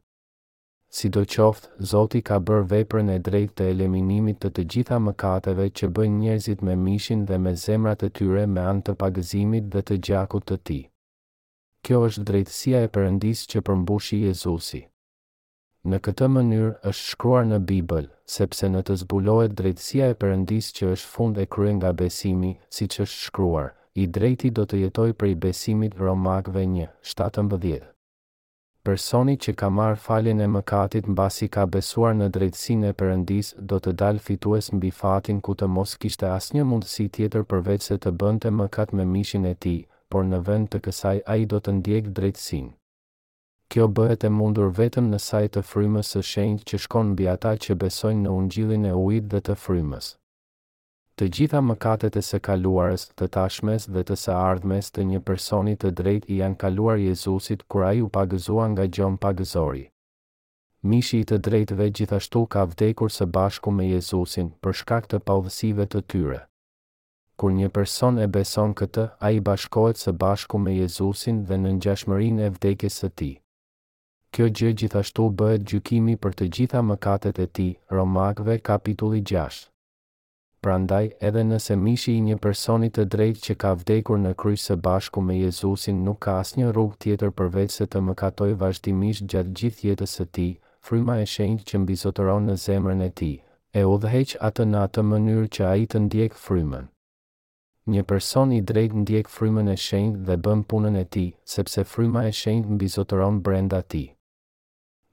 Sidoqoftë, Zoti ka bërë veprën e drejtë të eleminimit të të gjitha mëkateve që bëjnë njerëzit me mishin dhe me zemrat e tyre me anë të pagëzimit dhe të gjakut të tij. Kjo është drejtësia e Perëndisë që përmbushi Jezusi. Në këtë mënyrë është shkruar në Bibël, sepse në të zbulohet drejtësia e Perëndisë që është fund e krye nga besimi, siç është shkruar, I drejti do të jetojë prej besimit Romakëve një, shtatëmbëdhjetë. Personi që ka marrë faljen e mëkatit mbasi ka besuar në drejtësinë e Perëndisë do të dalë fitues mbi fatin ku të mos kishte asnjë mundësi tjetër përveçse të bënte mëkat me mishin e tij, por në vend të kësaj ai do të ndjekë drejtësinë. Kjo bëhet e mundur vetëm në sajë të Frymës së Shenjtë që shkon mbi ata që besojnë në Ungjillin e Ujit dhe të Frymës. Të gjitha mëkatet e së kaluarës, të tashmes dhe të së ardhmes të një personi të drejtë i janë kaluar Jezusit kur ai u pagëzua nga Gjon Pagëzori. Mishi i të drejtëve gjithashtu ka vdekur së bashku me Jezusin, për shkak të paudhësive të tyre. Kur një person e beson këtë, ai bashkohet së bashku me Jezusin dhe në ngjashmërinë e vdekjes së tij. Kjo gjë gjithashtu bëhet gjykimi për të gjitha mëkatet e tij, Romakëve kapitulli gjashtë. Prandaj, edhe nëse mishi i një personi të drejtë që ka vdekur në kryq së bashku me Jezusin nuk ka asnjë rrugë tjetër përveçse të mëkatojë vazhdimisht gjatë gjithë jetës së tij, Fryma e Shenjtë që mbizotëron në zemrën e tij, e udhëheq atë në atë mënyrë që ai të ndjekë frymën. Një person i drejtë ndjek frymën e shenjtë dhe bën punën e tij, sepse fryma e shenjtë mbizotëron brenda tij.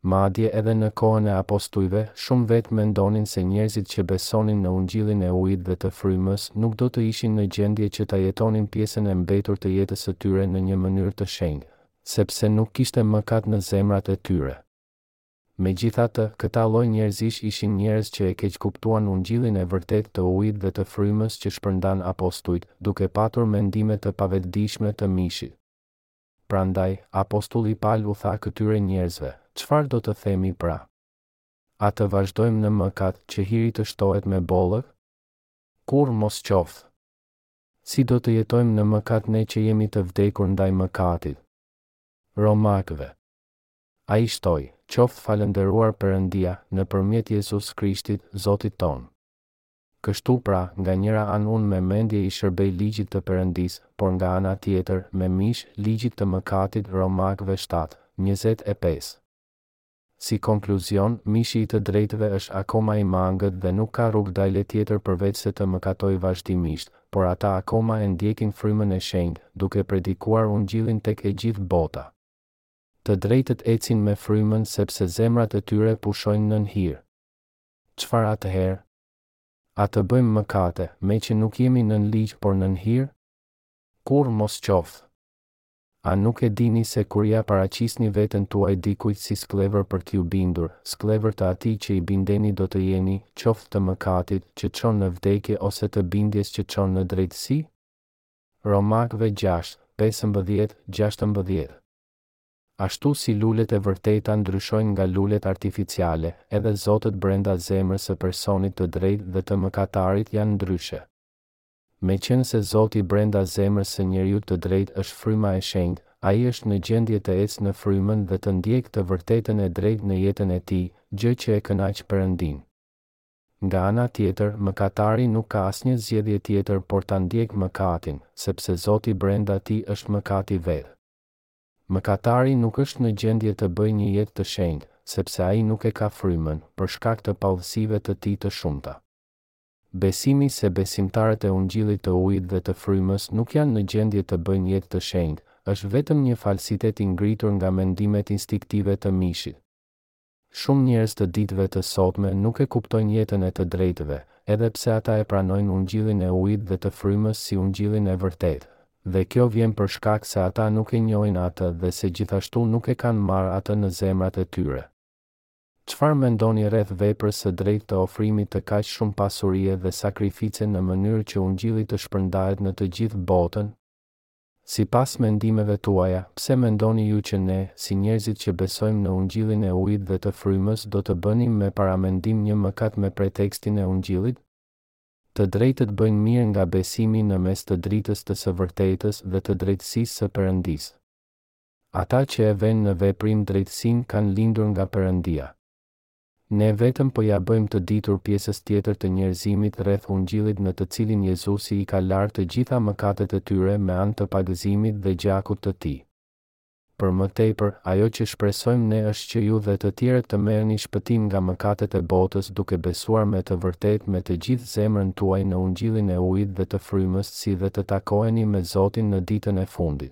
Madje edhe në kohën e apostujve, shumë vetë mendonin se njerëzit që besonin në Ungjillin e ujit dhe të frymës nuk do të ishin në gjendje që ta jetonin pjesën e mbetur të jetës së tyre në një mënyrë të shenjtë, sepse nuk kishte mëkat në zemrat e tyre. Megjithatë, këta lloj njerëzish ishin njerëz që e keqkuptuan ungjillin e vërtetë të ujit dhe të frymës që shpërndanë apostujt, duke patur mendime të pavetëdijshme të mishit. Prandaj, apostulli Pal u tha këtyre njerëzve, Çfarë do të themi pra? A të vazhdojmë në mëkat, që hiri të shtohet me bollëk? Kurrë mos qoftë! Si do të jetojmë në mëkat ne që jemi të vdekur ndaj mëkatit? Romakëve. Ai shtoi, Qoftë falënderuar Perëndia, nëpërmjet Jezus Krishtit, Zotit tonë. Kështu pra, nga njëra anë unë me mendje i shërbej ligjit të Perëndisë, por nga ana tjetër, me mish, ligjit të mëkatit, Romakëve shtatë, njëzet e pesë. Si konkluzion, mishi i të drejtëve është akoma i mangët dhe nuk ka rrugëdalje tjetër përveçse të mëkatojë vazhdimisht, por ata akoma e ndjekin frymën e shenjtë, duke predikuar Ungjillin tek e gjithë bota. Të drejtët ecin me frymën sepse zemrat e tyre pushojnë nën hir. Çfarë atëherë? A të bëjmë mëkate, meqë nuk jemi nën ligj por nën hir? Kurrë mos qoftë! A nuk e dini se kur ia paraqisni veten tuaj dikujt si skllevër për t'iu bindur, skllevër të atij që i bindeni do të jeni, qoftë të mëkatit, që çon në vdekje ose të bindjes që çon në drejtësi? Romakëve gjashtë, pesëmbëdhjetë, gjashtëmbëdhjetë. Ashtu si lulet e vërteta ndryshojnë nga lulet artificiale, edhe zotët brenda zemrës së personit të drejtë dhe të mëkatarit janë ndryshe. Meqenëse Zoti brenda zemrës së njeriut të drejtë është Fryma e Shenjtë, ai është në gjendje të ecë në Frymën dhe të ndjekë të vërtetën e drejtë në jetën e tij, gjë që e kënaq Perëndinë. Nga ana tjetër, mëkatari nuk ka asnjë zgjedhje tjetër por ta ndjekë mëkatin, sepse Zoti brenda tij është mëkati vetë. Mëkatari nuk është në gjendje të bëjë një jetë të shenjtë, sepse ai nuk e ka frymën, për shkak të paudhësive të tij të shumta. Besimi se besimtarët e Ungjillit të Ujit dhe të Frymës nuk janë në gjendje të bëjnë jetë të shenjtë, është vetëm një falsitet i ngritur nga mendimet instinktive të mishit. Shumë njerëz të ditëve të sotme nuk e kuptojnë jetën e të drejtëve, edhe pse ata e pranojnë Ungjillin e Ujit dhe të Frymës si Ungjillin e vërtetë. Dhe kjo vjen për shkak se ata nuk e njohin atë dhe se gjithashtu nuk e kanë marrë atë në zemrat e tyre. Çfarë mendoni rreth veprës së drejtë të ofrimit të kaq shumë pasurie dhe sakrifice në mënyrë që Ungjilli të shpërndahet në të gjithë botën? Sipas mendimeve tuaja, pse mendoni ju që ne, si njerëzit që besojmë në Ungjillin e Ujit dhe të Frymës do të bënim me paramendim një mëkat me pretekstin e Ungjillit? Të drejtët bëjnë mirë nga besimi në mes të dritës të së vërtetës dhe të drejtësisë së Perëndisë. Ata që e venë në veprim drejtësinë kanë lindur nga Perëndia. Ne vetëm po ia bëjmë të ditur pjesës tjetër të njerëzimit rreth Ungjillit në të cilin Jezusi i ka larë të gjitha mëkatet e tyre me anë të pagëzimit dhe gjakut të tij. Për më tepër, ajo që shpresojmë ne është që ju dhe të tjerët të merrni shpëtim nga mëkatet e botës duke besuar me të vërtetë me të gjithë zemrën tuaj në Ungjillin e Ujit dhe të Frymës si dhe të takoheni me Zotin në ditën e fundit.